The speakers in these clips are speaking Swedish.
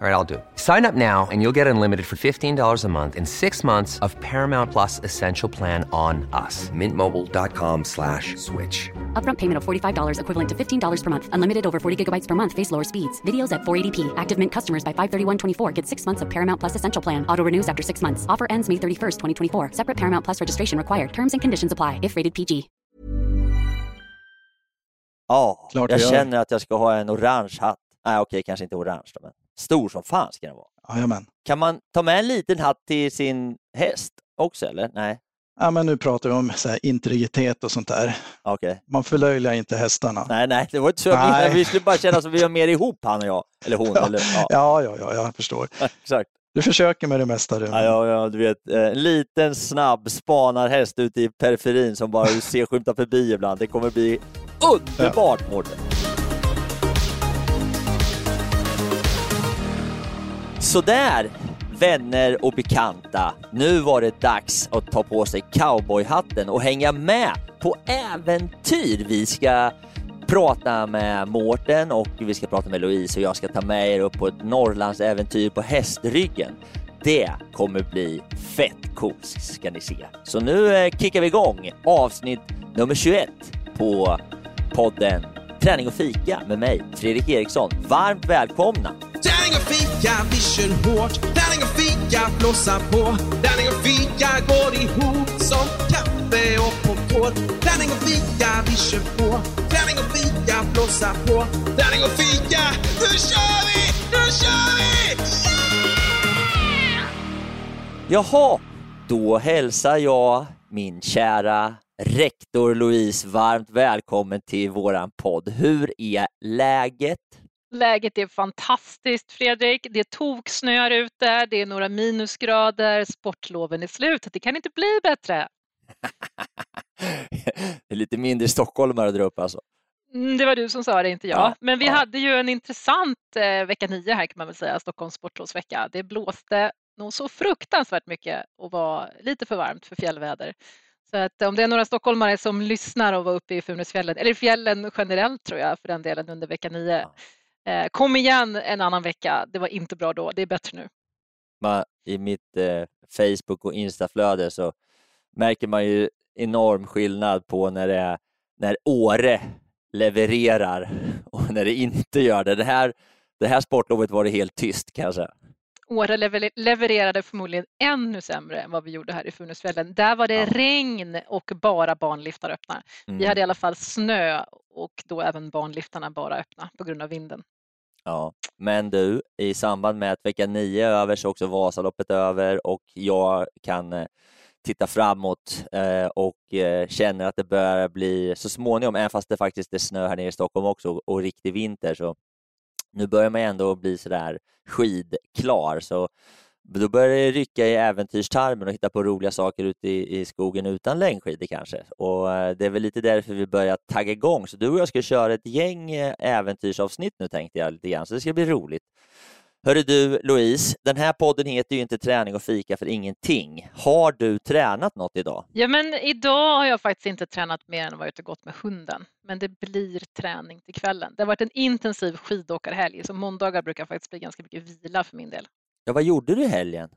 All right, I'll do it. Sign up now and you'll get unlimited for $15 a month in six months of Paramount Plus Essential Plan on us. Mintmobile.com slash switch. Upfront payment of $45 equivalent to $15 per month. Unlimited over 40 gigabytes per month. Face lower speeds. Videos at 480p. Active Mint customers by 531.24 get six months of Paramount Plus Essential Plan. Auto renews after six months. Offer ends May 31st, 2024. Separate Paramount Plus registration required. Terms and conditions apply if rated PG. Ja, oh, jag känner att jag ska ha en orange hatt. Nej, okej, okay, kanske inte orange då, men Stor som fan ska den vara. Jajamän. Kan man ta med en liten hatt till sin häst också eller? Nej. Ja, men nu pratar vi om så här, integritet och sånt där. Okay. Man förlöjligar inte hästarna. Nej, nej, det var inte så. Nej. Vi skulle bara känna som vi var mer ihop han och jag. Eller hon. Ja, eller, ja. ja, ja, ja, jag förstår. Exakt. Du försöker med det mesta. Du. Ja, ja, ja, du vet, eh, en liten snabb spanarhäst ute i periferin som bara du ser skymta förbi ibland. Det kommer bli underbart, ja. Mårten. Sådär, vänner och bekanta. Nu var det dags att ta på sig cowboyhatten och hänga med på äventyr. Vi ska prata med Mårten och vi ska prata med Louise och jag ska ta med er upp på ett Norrlandsäventyr på hästryggen. Det kommer bli fett coolt ska ni se. Så nu eh, kickar vi igång avsnitt nummer 21 på podden Träning och fika med mig, Fredrik Eriksson. Varmt välkomna! Träning och fika, vi kör hårt. Träning och fika, blåsa på. Träning och fika går ihop som kaffe och popcorn. Träning och fika, vi kör på. Träning och fika, blåsa på. Träning och fika, nu kör vi! Nu kör vi! Yeah! Jaha, då hälsar jag min kära rektor Louise varmt välkommen till våran podd. Hur är läget? Läget är fantastiskt Fredrik. Det toksnöar ute, det är några minusgrader, sportloven är slut. Det kan inte bli bättre. det är lite mindre stockholmare där uppe alltså. Mm, det var du som sa det, inte jag. Ja, Men vi ja. hade ju en intressant eh, vecka nio här kan man väl säga, Stockholms sportlovsvecka. Det blåste nog så fruktansvärt mycket och var lite för varmt för fjällväder. Så att om det är några stockholmare som lyssnar och var uppe i Funäsfjället, eller fjällen generellt tror jag för den delen under vecka nio. Ja. kom igen en annan vecka, det var inte bra då, det är bättre nu. I mitt eh, Facebook och Instaflöde så märker man ju enorm skillnad på när, det är, när Åre levererar och när det inte gör det. Det här, det här sportlovet var det helt tyst kan jag säga. Åre levererade förmodligen ännu sämre än vad vi gjorde här i Funäsfjällen. Där var det ja. regn och bara banliftar öppna. Mm. Vi hade i alla fall snö och då även banliftarna bara öppna på grund av vinden. Ja, men du, i samband med att vecka nio är över så är också Vasaloppet över och jag kan eh, titta framåt eh, och eh, känner att det börjar bli så småningom, även fast det faktiskt är snö här nere i Stockholm också och riktig vinter, så nu börjar man ändå bli sådär skidklar. Så då börjar det rycka i äventyrstarmen och hitta på roliga saker ute i, i skogen utan längdskidor kanske. Och eh, det är väl lite därför vi börjar tagga igång. Så du och jag ska köra ett gäng eh, äventyrsavsnitt nu tänkte jag lite grann, så det ska bli roligt. Hörru du Louise, den här podden heter ju inte Träning och fika för ingenting. Har du tränat något idag? Ja, men idag har jag faktiskt inte tränat mer än att vara ute och gått med hunden. Men det blir träning till kvällen. Det har varit en intensiv skidåkarhelg, så måndagar brukar faktiskt bli ganska mycket vila för min del. Ja, vad gjorde du i helgen?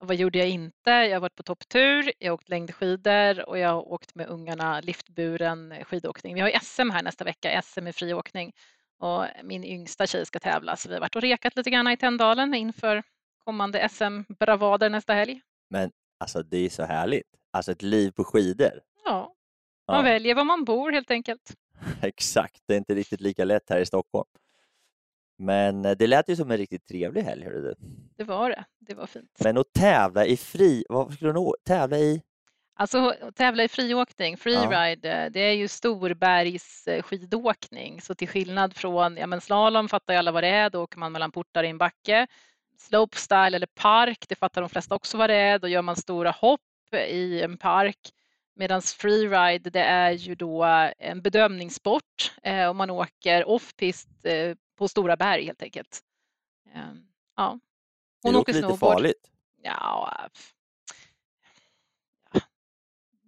Och vad gjorde jag inte? Jag har varit på topptur, jag har åkt längdskidor och jag har åkt med ungarna liftburen skidåkning. Vi har SM här nästa vecka, SM i friåkning och min yngsta tjej ska tävla så vi har varit och rekat lite grann i Tänndalen inför kommande SM-bravader nästa helg. Men alltså det är så härligt, alltså ett liv på skidor. Ja, man ja. väljer var man bor helt enkelt. Exakt, det är inte riktigt lika lätt här i Stockholm. Men eh, det lät ju som en riktigt trevlig helg. Hörde du. Det var det, det var fint. Men att tävla i fri, vad skulle du tävla i? Alltså tävla i friåkning, freeride, ja. det är ju storbergsskidåkning. Så till skillnad från ja, men slalom fattar ju alla vad det är, då åker man mellan portar i en backe. Slopestyle eller park, det fattar de flesta också vad det är. Då gör man stora hopp i en park. Medan freeride, det är ju då en bedömningssport eh, och man åker off-pist eh, på stora berg helt enkelt. Eh, ja. Hon det åker lite snowboard. farligt. Ja,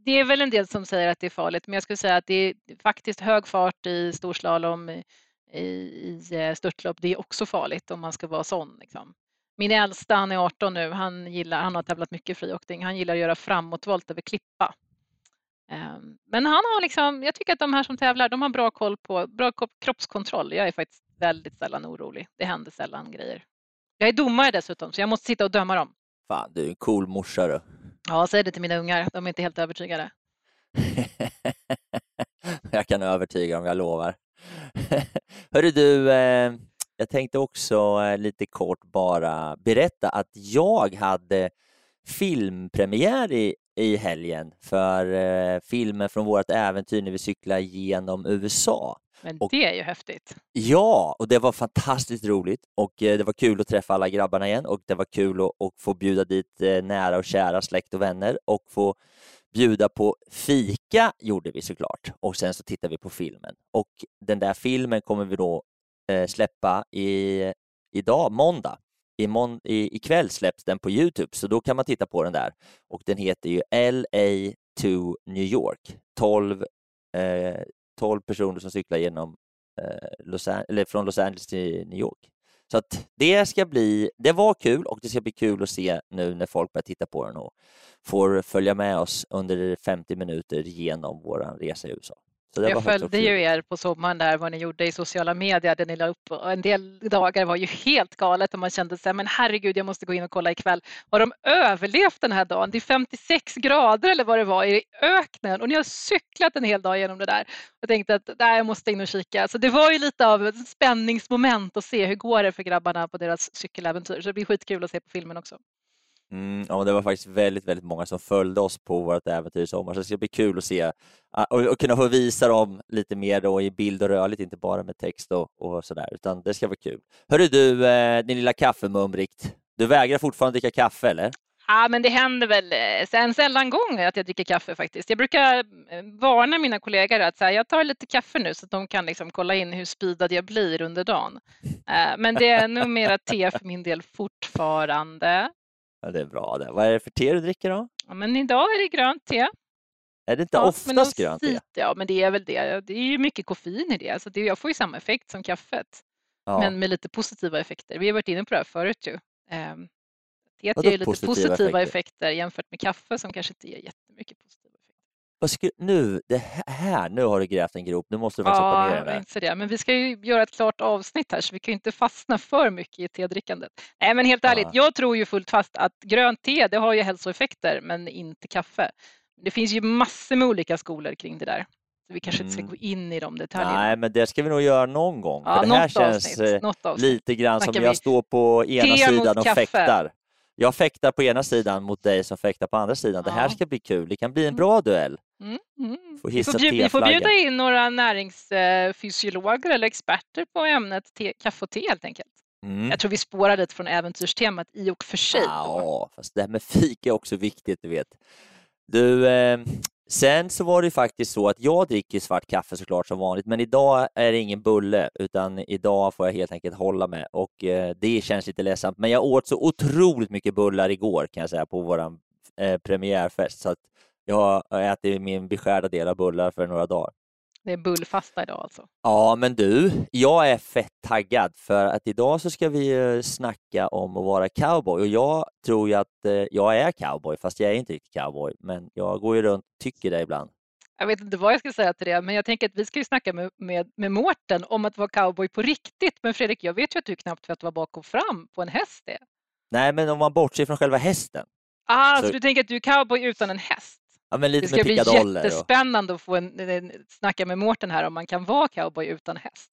det är väl en del som säger att det är farligt, men jag skulle säga att det är faktiskt hög fart i storslalom, i, i eh, störtlopp, det är också farligt om man ska vara sån. Liksom. Min äldsta, han är 18 nu, han, gillar, han har tävlat mycket friåkning, han gillar att göra framåtvolt över klippa. Ehm, men han har liksom, jag tycker att de här som tävlar, de har bra koll på, bra kroppskontroll. Jag är faktiskt väldigt sällan orolig. Det händer sällan grejer. Jag är domare dessutom, så jag måste sitta och döma dem. Fan, du är en cool morsa du. Ja, säg det till mina ungar. De är inte helt övertygade. jag kan övertyga dem, jag lovar. Hörru du, eh, jag tänkte också eh, lite kort bara berätta att jag hade filmpremiär i, i helgen för eh, filmen från vårt äventyr när vi cyklar genom USA. Men och, det är ju häftigt. Ja, och det var fantastiskt roligt och eh, det var kul att träffa alla grabbarna igen och det var kul att, att få bjuda dit eh, nära och kära släkt och vänner och få bjuda på fika gjorde vi såklart och sen så tittade vi på filmen och den där filmen kommer vi då eh, släppa i, idag, måndag. I, mon i, ikväll släpps den på Youtube så då kan man titta på den där och den heter ju LA to New York 12 eh, 12 personer som cyklar genom, eh, Los eller från Los Angeles till New York. Så att det ska bli, det var kul och det ska bli kul att se nu när folk börjar titta på den och får följa med oss under 50 minuter genom vår resa i USA. Jag följde ju er på sommaren där vad ni gjorde i sociala medier, det ni la upp och en del dagar var ju helt galet och man kände sig men herregud jag måste gå in och kolla ikväll. Har de överlevt den här dagen? Det är 56 grader eller vad det var i öknen och ni har cyklat en hel dag genom det där. Jag tänkte att där jag måste in och kika. Så det var ju lite av ett spänningsmoment att se hur går det för grabbarna på deras cykeläventyr. Så det blir skitkul att se på filmen också. Mm, ja, det var faktiskt väldigt, väldigt många som följde oss på vårt äventyr i sommar, så det ska bli kul att se ah, och, och kunna få visa dem lite mer då i bild och rörligt, inte bara med text och, och sådär, utan det ska vara kul. Hörru du, eh, din lilla kaffemumrikt, du vägrar fortfarande dricka kaffe eller? Ja, men det händer väl eh, en sällan gång att jag dricker kaffe faktiskt. Jag brukar eh, varna mina kollegor att här, jag tar lite kaffe nu så att de kan liksom kolla in hur speedad jag blir under dagen. Eh, men det är nog mera te för min del fortfarande. Ja, det är bra det. Vad är det för te du dricker då? Ja, men idag är det grönt te. Är det inte ja, oftast grönt te? Ja, men det är väl det. Det är ju mycket koffein i det, så det, jag får ju samma effekt som kaffet. Ja. Men med lite positiva effekter. Vi har varit inne på det här förut ju. Ehm, teet ger ju lite positiva, effekter? effekter jämfört med kaffe som kanske inte ger jättemycket positiva. Vad ska, nu, det här, nu har du grävt en grop, nu måste du faktiskt ja, hoppa ner där. inte det. Men vi ska ju göra ett klart avsnitt här så vi kan ju inte fastna för mycket i tedrickandet. Nej men helt ärligt, Ja. jag tror ju fullt fast att grönt te det har ju hälsoeffekter men inte kaffe. Det finns ju massor med olika skolor kring det där. Så vi kanske inte ska Mm. gå in i de detaljerna. Nej, men det ska vi nog göra någon gång. ja, det här känns avsnitt, eh, avsnitt. lite grann som jag står på ena sidan och kaffe. fäktar. Jag fäktar på ena sidan mot dig som fäktar på andra sidan. Det här Ja. ska bli kul. Det kan bli en Mm. bra duell. Mm, mm. Får Vi, får bjuda, vi får bjuda in några näringsfysiologer eller experter på ämnet te, kaffe och te helt enkelt. Mm. Jag tror vi spårar lite från äventyrstemat i och för sig. Ja, fast det här med fika är också viktigt, du vet. Du, eh, sen så var det ju faktiskt så att jag dricker svart kaffe såklart som vanligt, men idag är det ingen bulle, utan idag får jag helt enkelt hålla med och eh, det känns lite ledsamt. Men jag åt så otroligt mycket bullar igår kan jag säga på våran eh, premiärfest, så att jag har ätit min beskärda del av bullar för några dagar. Det är bullfasta idag alltså. Ja, men du, jag är fett taggad för att idag så ska vi eh, snacka om att vara cowboy och jag tror ju att eh, jag är cowboy, fast jag är inte riktigt cowboy, men jag går ju runt och tycker det ibland. Jag vet inte vad jag ska säga till det, men jag tänker att vi ska ju snacka med, med, med Mårten om att vara cowboy på riktigt. Men Fredrik, jag vet ju att du knappt vet vad bak och fram på en häst är. Nej, men om man bortser från själva hästen, Ah, Så- så du tänker att du är cowboy utan en häst? Ja, men Det lite ska med bli pickadoller. Och, jättespännande att få en, en, snacka med Mårten här om man kan vara cowboy utan häst.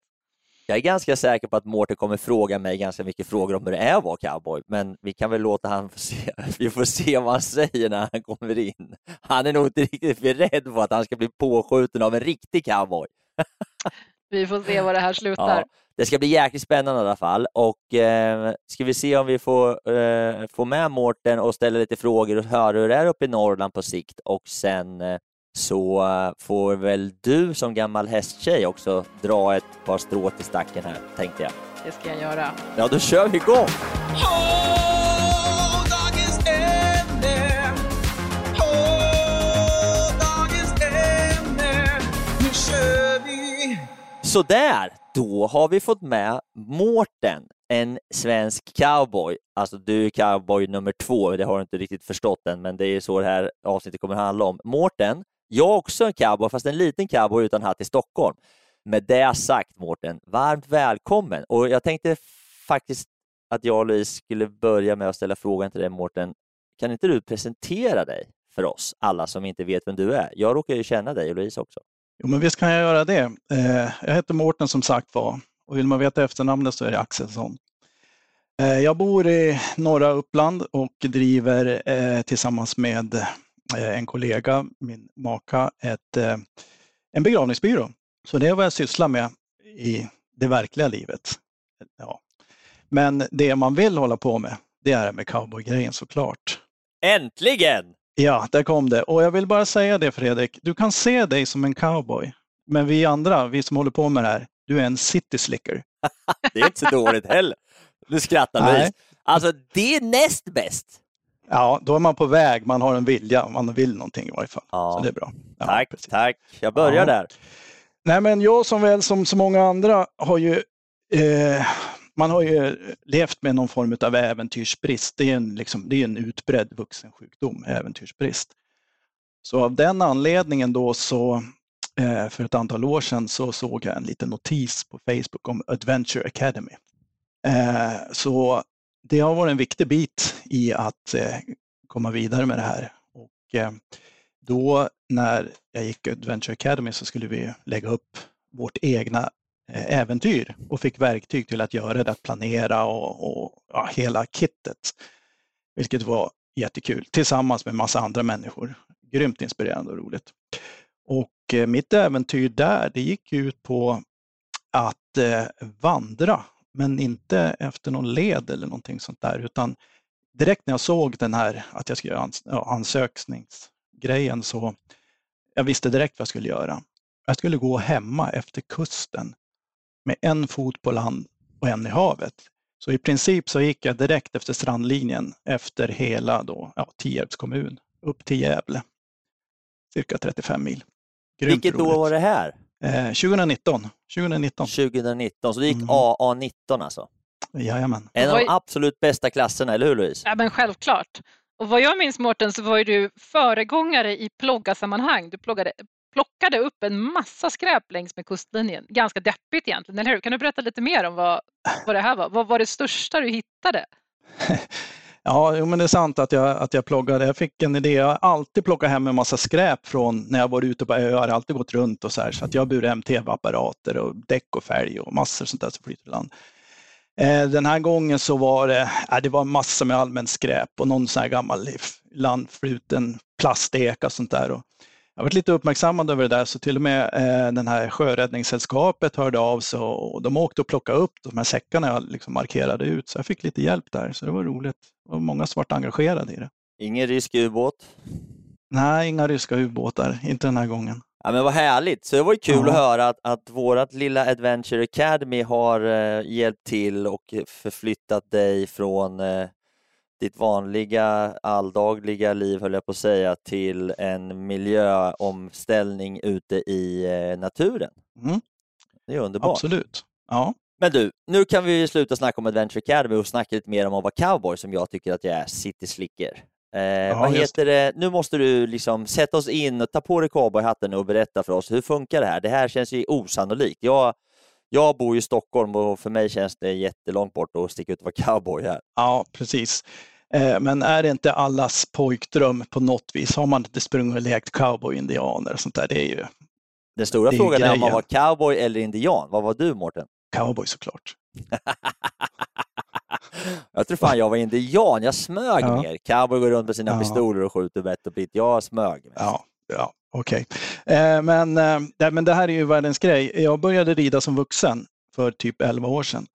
jag är ganska säker på att Mårten kommer fråga mig ganska mycket frågor om hur det är att vara cowboy, men vi kan väl låta han få se. Vi får se vad han säger när han kommer in. Han är nog inte riktigt beredd på att han ska bli påskjuten av en riktig cowboy. Vi får se vad det här slutar. Ja, det ska bli jäkligt spännande i alla fall och eh, ska vi se om vi får eh, få med Mårten och ställa lite frågor och höra hur det är uppe i Norrland på sikt och sen eh, så får väl du som gammal hästtjej också dra ett par strå till stacken här, tänkte jag. Det ska jag göra. Ja, då kör vi igång! Sådär, då har vi fått med Mårten, en svensk cowboy. Alltså du är cowboy nummer två, det har du inte riktigt förstått än, men det är så det här avsnittet kommer handla om. Mårten, jag är också en cowboy, fast en liten cowboy utan hatt i Stockholm. Med det sagt Mårten, varmt välkommen! Och jag tänkte faktiskt att jag och Louise skulle börja med att ställa frågan till dig Mårten. Kan inte du presentera dig för oss, alla som inte vet vem du är? Jag råkar ju känna dig och Louise också. Jo, men visst kan jag göra det. Eh, jag heter Mårten som sagt var och vill man veta efternamnet så är det Axelsson. Eh, jag bor i norra Uppland och driver eh, tillsammans med en kollega, min maka, ett, en begravningsbyrå. Så det är vad jag sysslar med i det verkliga livet. Ja. Men det man vill hålla på med, det är med cowboygrejen såklart. Äntligen! Ja, där kom det. Och jag vill bara säga det Fredrik, du kan se dig som en cowboy. Men vi andra, vi som håller på med det här, du är en city slicker. Det är inte så dåligt heller. Nu skrattar Nej. Louise. Alltså, det är näst bäst. Ja, då är man på väg, man har en vilja, man vill någonting i varje fall. Ja. Så det är bra. Ja, tack, precis. tack. Jag börjar Ja. där. Nej, men jag som väl som så många andra har ju eh, man har ju eh, levt med någon form av äventyrsbrist. Det är en, liksom, det är en utbredd vuxensjukdom, äventyrsbrist. Så av den anledningen då så eh, för ett antal år sedan så såg jag en liten notis på Facebook om Adventure Academy. Eh, så det har varit en viktig bit i att komma vidare med det här. Och, då när jag gick Adventure Academy så skulle vi lägga upp vårt egna Eh, äventyr och fick verktyg till att göra det, att planera och, och ja, hela kittet. Vilket var jättekul tillsammans med massa andra människor. Grymt inspirerande och roligt. Och eh, mitt äventyr där, det gick ut på att eh, vandra, men inte efter någon led eller någonting sånt där, utan direkt när jag såg den här, att jag skulle göra ans ja, ansökningsgrejen, så jag visste direkt vad jag skulle göra. Jag skulle gå hemma efter kusten med en fot på land och en i havet. Så i princip så gick jag direkt efter strandlinjen efter hela då, ja, Tierps kommun upp till Gävle. Cirka 35 mil. Grymt Vilket år roligt. var det här? Eh, 2019. 2019. 2019, så du gick Mhm. AA19 alltså. Jajamän. En av de absolut bästa klasserna, eller hur Louise? Ja, men självklart. Och vad jag minns Mårten så var ju du föregångare i ploggasammanhang. Du ploggade, plockade upp en massa skräp längs med kustlinjen. Ganska deppigt egentligen, eller hur? Kan du berätta lite mer om vad, vad det här var? Vad var det största du hittade? Ja, men det är sant att jag, att jag ploggade. Jag fick en idé. Jag har alltid plockat hem en massa skräp från när jag varit ute på öar. Jag har alltid gått runt och så här. Så att jag har burit hem tv-apparater och däck och fälg och massor sånt där som flyter i land. Eh, den här gången så var det, eh, det var massor med allmänt skräp och någon sån här gammal landfluten plasteka. och sånt där. Och jag varit lite uppmärksammad över det där så till och med eh, den här Sjöräddningssällskapet hörde av sig och de åkte och plockade upp de här säckarna jag liksom markerade ut. Så jag fick lite hjälp där, så det var roligt. Det var många som var engagerade i det. Ingen rysk ubåt? Nej, inga ryska ubåtar, inte den här gången. Ja, men vad härligt! Så det var ju kul ja. att höra att, att vårt lilla Adventure Academy har eh, hjälpt till och förflyttat dig från eh, ditt vanliga alldagliga liv, höll jag på att säga, till en miljöomställning ute i eh, naturen. Mm. Det är underbart. Absolut. Ja. Men du, nu kan vi sluta snacka om Adventure Academy och snacka lite mer om att vara cowboy som jag tycker att jag är, city slicker. Eh, ja, vad heter det? Nu måste du liksom sätta oss in och ta på dig cowboyhatten och berätta för oss, hur funkar det här? Det här känns ju osannolikt. Jag, jag bor i Stockholm och för mig känns det jättelångt bort att sticka ut och vara cowboy här. Ja, precis. Eh, men är det inte allas pojkdröm på något vis? Har man inte sprungit och lekt cowboy-indianer och sånt där? Det är ju Den stora är frågan är om man var cowboy eller indian. Vad var du, Mårten? Cowboy såklart. jag tror fan jag var indian. Jag smög ja. mer. Cowboy går runt med sina ja. pistoler och skjuter bett och bit. Jag smög mest. Ja, ja okej. Okay. Eh, men, eh, men det här är ju världens grej. Jag började rida som vuxen för typ 11 år sedan.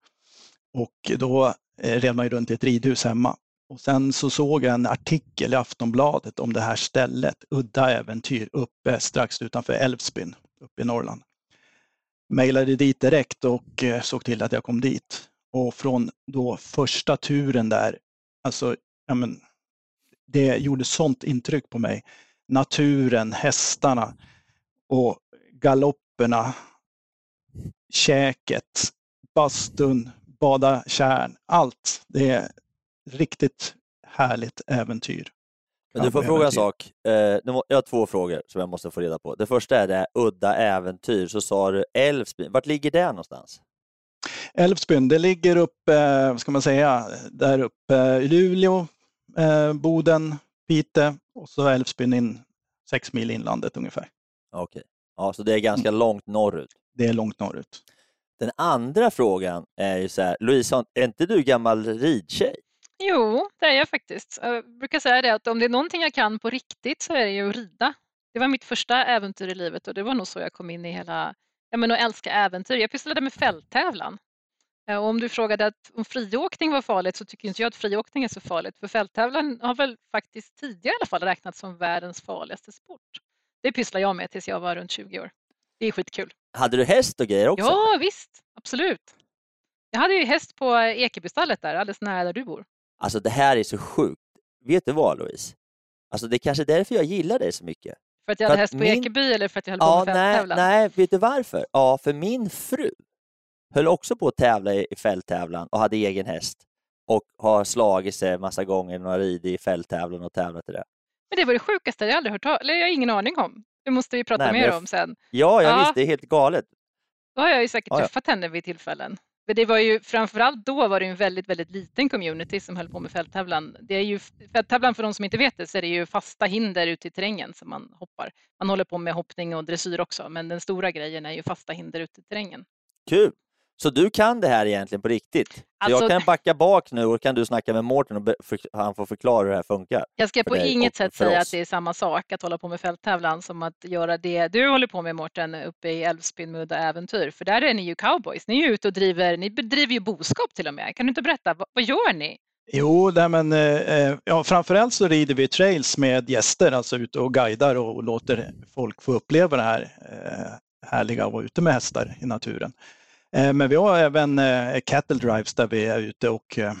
Och då eh, red man ju runt i ett ridhus hemma. Och sen så såg jag en artikel i Aftonbladet om det här stället, Udda äventyr, uppe strax utanför Älvsbyn, uppe i Norrland. Mejlade dit direkt och eh, såg till att jag kom dit. Och från då första turen där, alltså, ja men, det gjorde sånt intryck på mig. Naturen, hästarna och galopperna, käket, bastun, bada kärn, allt. Det, riktigt härligt äventyr. Men du får fråga en sak. Eh, jag har två frågor som jag måste få reda på. Det första är det udda äventyr. Så sa du Älvsbyn. Vart ligger det någonstans? Älvsbyn, det ligger uppe, vad ska man säga, där uppe i Luleå, eh, Boden, Pite och så Älvsbyn in sex mil inlandet ungefär. Okej, ja, så det är ganska mm. långt norrut? Det är långt norrut. Den andra frågan är ju så här, Louise, är inte du gammal ridtjej? Jo, det är jag faktiskt. Jag brukar säga det att om det är någonting jag kan på riktigt så är det ju att rida. Det var mitt första äventyr i livet och det var nog så jag kom in i hela, ja men att älska äventyr. Jag pysslade med fälttävlan. Och om du frågade att om friåkning var farligt så tycker inte jag att friåkning är så farligt. För fälttävlan har väl faktiskt tidigare i alla fall räknats som världens farligaste sport. Det pysslade jag med tills jag var runt 20 år. Det är skitkul. Hade du häst och grejer också? Ja visst, absolut. Jag hade ju häst på Ekebystallet där, alldeles nära där du bor. Alltså det här är så sjukt. Vet du vad Louise? Alltså det är kanske är därför jag gillar dig så mycket. För att jag hade häst på min... Ekeby eller för att jag höll ja, på med fälttävlan? Nej, nej, vet du varför? Ja, för min fru höll också på att tävla i fälttävlan och hade egen häst och har slagit sig massa gånger hon har ridit i fälttävlan och tävlat i det. Men det var det sjukaste jag aldrig hört eller jag har ingen aning om. Det måste vi prata nej, mer om sen. Ja, ja, ja. visst, det är helt galet. Då har jag ju säkert ja, träffat henne vid tillfällen. För det var ju framförallt då var det en väldigt, väldigt liten community som höll på med fälttävlan. Det är ju, fälttävlan för de som inte vet det så är det ju fasta hinder ute i terrängen som man hoppar. Man håller på med hoppning och dressyr också men den stora grejen är ju fasta hinder ute i terrängen. Kul! Så du kan det här egentligen på riktigt? Alltså, jag kan backa bak nu och kan du snacka med Mårten och han får förklara hur det här funkar. Jag ska på inget sätt säga oss. att det är samma sak att hålla på med fälttävlan som att göra det du håller på med Mårten uppe i Älvsbyn med äventyr. För där är ni ju cowboys. Ni är ute och driver, ni bedriver ju boskap till och med. Kan du inte berätta, vad, vad gör ni? Jo, nej men, eh, ja, framförallt så rider vi trails med gäster, alltså ute och guidar och, och låter folk få uppleva det här eh, härliga att vara ute med hästar i naturen. Eh, men vi har även eh, cattle drives där vi är ute och eh,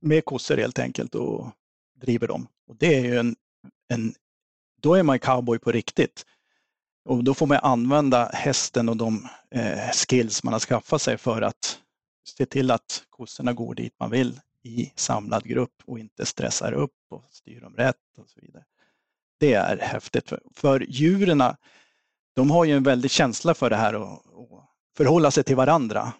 med kossor helt enkelt och driver dem. Och det är ju en, en, då är man cowboy på riktigt. Och då får man använda hästen och de skills man har skaffat sig för att se till att kossorna går dit man vill i samlad grupp och inte stressar upp och styr dem rätt och så vidare. Det är häftigt. För, för djuren, de har ju en väldig känsla för det här och, och förhålla sig till varandra.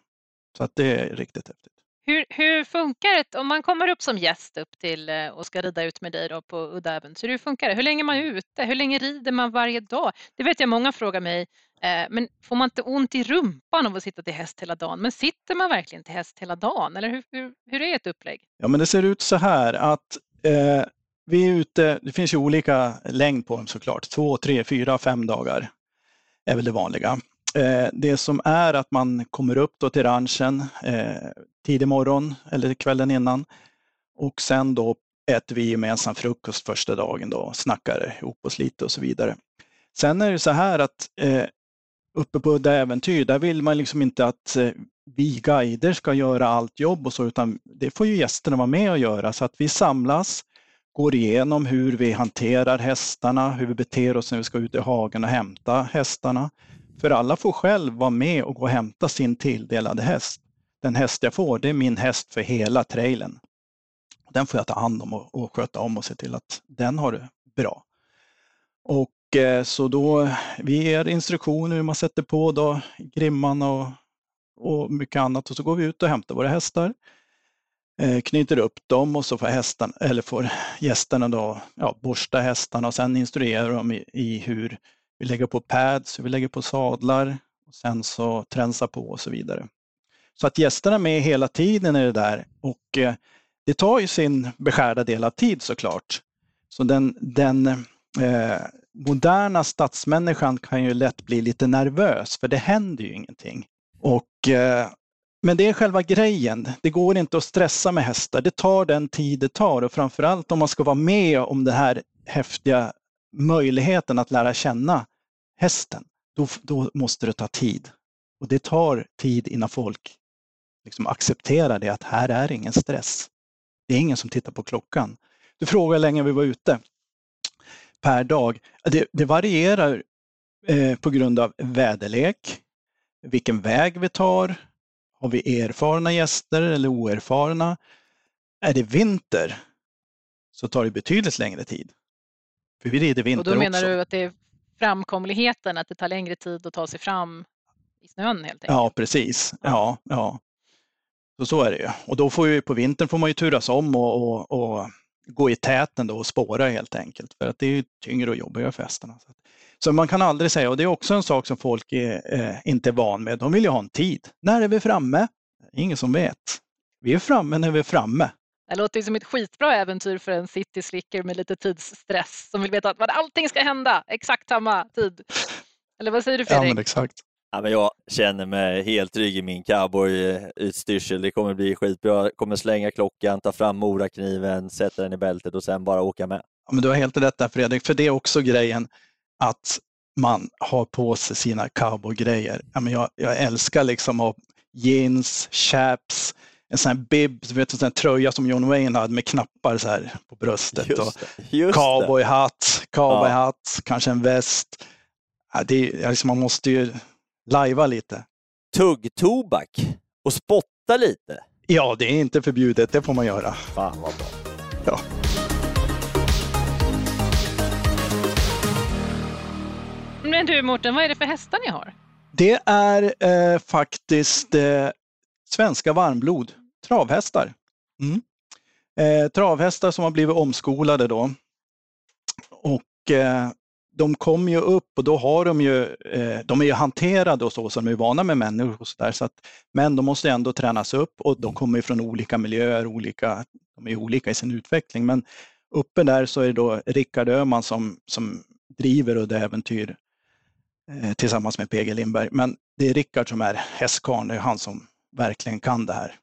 Så att det är riktigt häftigt. Hur, hur funkar det om man kommer upp som gäst upp till eh, och ska rida ut med dig då på udda äventyr? Hur funkar det? Hur länge är man ute? Hur länge rider man varje dag? Det vet jag många frågar mig. Eh, men får man inte ont i rumpan av att sitta till häst hela dagen? Men sitter man verkligen till häst hela dagen? Eller hur, hur, hur är ett upplägg? Ja, men det ser ut så här att eh, vi är ute, det finns ju olika längd på dem såklart. Två, tre, fyra, fem dagar är väl det vanliga. Eh, det som är att man kommer upp då till ranchen eh, tidig morgon eller kvällen innan och sen då äter vi gemensam frukost första dagen då, snackar ihop oss lite och så vidare. Sen är det så här att eh, uppe på Udda Äventyr, där vill man liksom inte att vi guider ska göra allt jobb och så, utan det får ju gästerna vara med och göra. Så att vi samlas, går igenom hur vi hanterar hästarna, hur vi beter oss när vi ska ut i hagen och hämta hästarna. För alla får själv vara med och gå och hämta sin tilldelade häst. Den häst jag får, det är min häst för hela trailern. Den får jag ta hand om och, och sköta om och se till att den har det bra. Och eh, så då, vi ger instruktioner hur man sätter på då grimman och, och mycket annat och så går vi ut och hämtar våra hästar. Eh, knyter upp dem och så får, hästarna, eller får gästerna då, ja, borsta hästarna och sen instruerar de i, i hur vi lägger på pads, hur vi lägger på sadlar och sen så tränsa på och så vidare. Så att gästerna är med hela tiden i det där och eh, det tar ju sin beskärda del av tid såklart. Så den, den eh, moderna stadsmänniskan kan ju lätt bli lite nervös för det händer ju ingenting. Och, eh, men det är själva grejen. Det går inte att stressa med hästar. Det tar den tid det tar och framförallt om man ska vara med om den här häftiga möjligheten att lära känna hästen, då, då måste det ta tid. Och det tar tid innan folk liksom accepterar det att här är ingen stress. Det är ingen som tittar på klockan. Du frågar hur länge vi var ute per dag. Det, det varierar eh, på grund av väderlek, vilken väg vi tar, har vi erfarna gäster eller oerfarna? Är det vinter så tar det betydligt längre tid. För vi rider vinter Och då menar också. du att det är framkomligheten, att det tar längre tid att ta sig fram i snön helt enkelt? Ja, precis. Ja, ja. Så, så är det ju. Och då får ju på vintern får man ju turas om och, och, och gå i täten då och spåra helt enkelt. För att det är tyngre och jobbigare för hästarna. Så man kan aldrig säga, och det är också en sak som folk är, eh, inte är van med. De vill ju ha en tid. När är vi framme? Ingen som vet. Vi är framme när vi är framme. Det låter som ett skitbra äventyr för en city slicker med lite tidsstress som vill veta att allting ska hända exakt samma tid. Eller vad säger du Fredrik? Ja, men exakt. Ja, men jag känner mig helt trygg i min cowboy-utstyrsel. Det kommer bli skitbra. Jag kommer slänga klockan, ta fram morakniven, sätta den i bältet och sen bara åka med. Ja, men du har helt rätt där Fredrik, för det är också grejen att man har på sig sina cowboygrejer. Ja, jag, jag älskar liksom att ha jeans, chaps, en sån här bib, du vet en sån här tröja som John Wayne hade med knappar så här på bröstet. Just och det, just det. cowboyhatt, cowboyhatt, kanske en väst. Ja, det är, liksom, man måste ju lajva lite. Tuggtobak och spotta lite. Ja, det är inte förbjudet, det får man göra. Fan vad bra. Ja. Men du Mårten, vad är det för hästar ni har? Det är eh, faktiskt eh, svenska varmblod, travhästar. Mm. Eh, travhästar som har blivit omskolade då. Och eh, de kommer ju upp och då har de ju, eh, de är ju hanterade och så, så de är vana med människor och så där. Så att, men de måste ändå tränas upp och de kommer ju från olika miljöer, olika, de är olika i sin utveckling. Men uppe där så är det då Rickard Öhman som, som driver Udde Äventyr tillsammans med PG Lindberg. Men det är Rickard som är hästkarln, det är han som verkligen kan det här.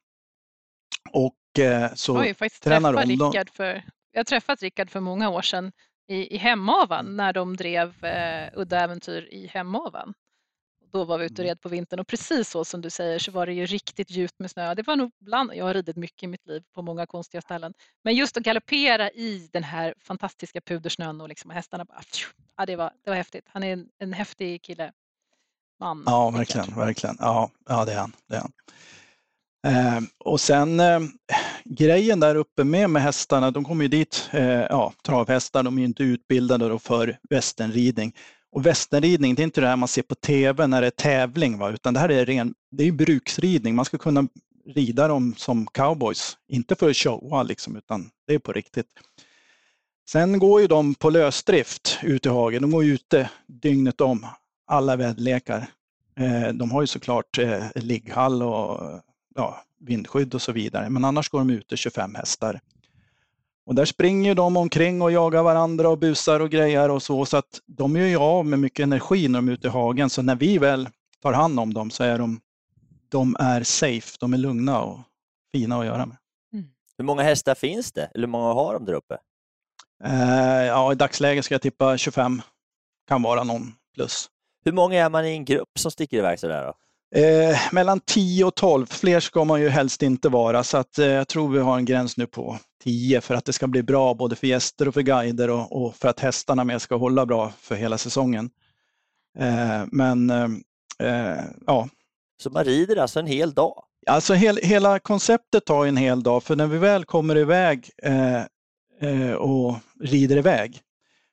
Och eh, så Jag har ju faktiskt tränar träffat de. Rickard för, jag har träffat Rickard för många år sedan i, i Hemavan när de drev eh, Udda Äventyr i Hemavan. Då var vi ute och Mm. red på vintern och precis så som du säger så var det ju riktigt djupt med snö. Det var nog bland, jag har ridit mycket i mitt liv på många konstiga ställen. Men just att galoppera i den här fantastiska pudersnön och liksom hästarna bara, ja, det, var, det var häftigt. Han är en, en häftig kille. Man, Ja, verkligen, verkligen. Ja, ja det är han. Det är han. Eh, och sen eh, grejen där uppe med med hästarna, de kommer ju dit, eh, ja, travhästar, de är inte utbildade för västernridning. Och västernridning, det är inte det här man ser på tv när det är tävling, va? utan det här är ren, det är bruksridning. Man ska kunna rida dem som cowboys, inte för att showa liksom, utan det är på riktigt. Sen går ju de på lösdrift ute i hagen. De går ute dygnet om, alla väderlekar. Eh, de har ju såklart eh, ligghall och ja, vindskydd och så vidare, men annars går de ute 25 hästar. Och där springer de omkring och jagar varandra och busar och grejer och så, så att de gör ju av med mycket energi när de är ute i hagen. Så när vi väl tar hand om dem så är de, de är safe, de är lugna och fina att göra med. Mm. Hur många hästar finns det? Eller hur många har de där uppe? Eh, ja, i dagsläget ska jag tippa 25. Kan vara någon plus. Hur många är man i en grupp som sticker iväg sådär då? Eh, mellan 10 och 12, fler ska man ju helst inte vara, så att, eh, jag tror vi har en gräns nu på 10 för att det ska bli bra både för gäster och för guider och, och för att hästarna med ska hålla bra för hela säsongen. Eh, men eh, eh, ja. Så man rider alltså en hel dag? Alltså hel, hela konceptet tar en hel dag, för när vi väl kommer iväg eh, och rider iväg,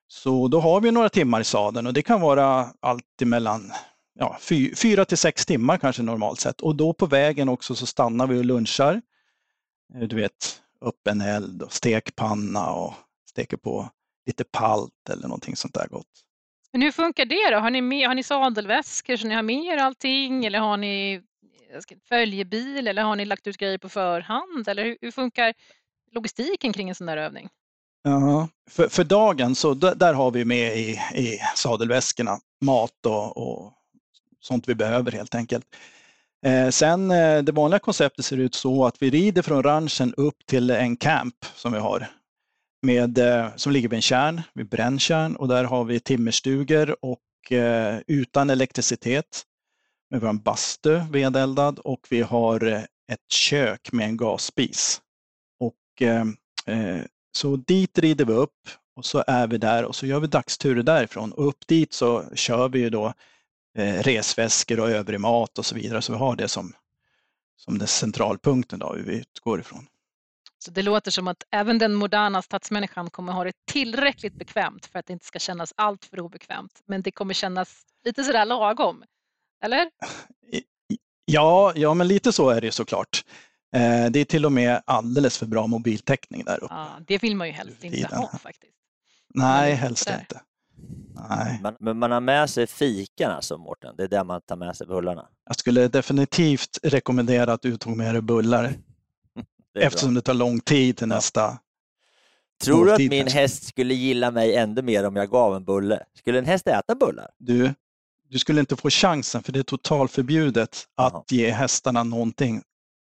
så då har vi några timmar i sadeln och det kan vara allt emellan ja, fy, fyra till sex timmar kanske normalt sett. Och då på vägen också så stannar vi och lunchar. Eh, du vet, öppen eld och stekpanna och steker på lite palt eller någonting sånt där gott. Men hur funkar det då? Har ni, med, har ni sadelväskor så ni har med er allting eller har ni följebil eller har ni lagt ut grejer på förhand? Eller hur, hur funkar logistiken kring en sån där övning? Ja, för, för dagen så där, där, har vi med i, i sadelväskorna mat och, och sånt vi behöver helt enkelt. Eh, sen eh, det vanliga konceptet ser ut så att vi rider från ranchen upp till en camp som vi har. Med, eh, som ligger vid en kärn, vid brännkärn och där har vi timmerstugor och eh, utan elektricitet. Vi har en bastu vedeldad och vi har eh, ett kök med en gasspis. Och, eh, så dit rider vi upp och så är vi där och så gör vi dagsturer därifrån. Och upp dit så kör vi ju då eh, resväskor och övrig mat och så vidare. Så vi har det som, som den centralpunkten då, vi utgår ifrån. Så det låter som att även den moderna stadsmänniskan kommer ha det tillräckligt bekvämt för att det inte ska kännas allt för obekvämt. Men det kommer kännas lite sådär lagom, eller? Ja, ja men lite så är det såklart. Eh, det är till och med alldeles för bra mobiltäckning där uppe. Ja, det vill man ju helst inte ha faktiskt. Nej, helst inte. Nej. Man, men man har med sig fikan alltså, Mårten? Det är där man tar med sig bullarna? Jag skulle definitivt rekommendera att du tog med dig bullar. det eftersom bra. det tar lång tid till nästa Tror du att min häst skulle gilla mig ännu mer om jag gav en bulle? Skulle en häst äta bullar? Du, du skulle inte få chansen för det är totalförbjudet Aha. att ge hästarna någonting.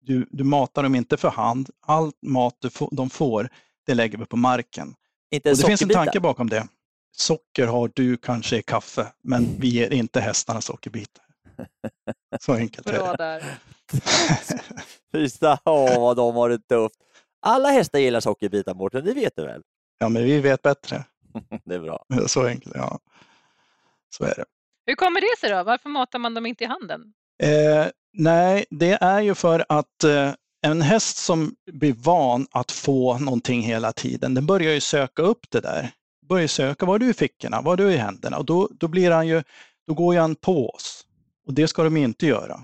Du, du matar dem inte för hand. All mat du få, de får, det lägger vi på marken. Inte och det finns en tanke bakom det socker har du kanske i kaffe, men vi ger inte hästarna sockerbitar. Så enkelt är det. Fy åh vad de har det tufft. Alla hästar gillar sockerbitar Mårten, det vet du väl? Ja, men vi vet bättre. det är bra. Så enkelt, ja. Så är det. Hur kommer det sig då? Varför matar man dem inte i handen? Eh, nej, det är ju för att eh, en häst som blir van att få någonting hela tiden, den börjar ju söka upp det där börjar söka, vad har du i fickorna, vad har du i händerna? Och då, då, blir han ju, då går ju han på oss. Och det ska de inte göra.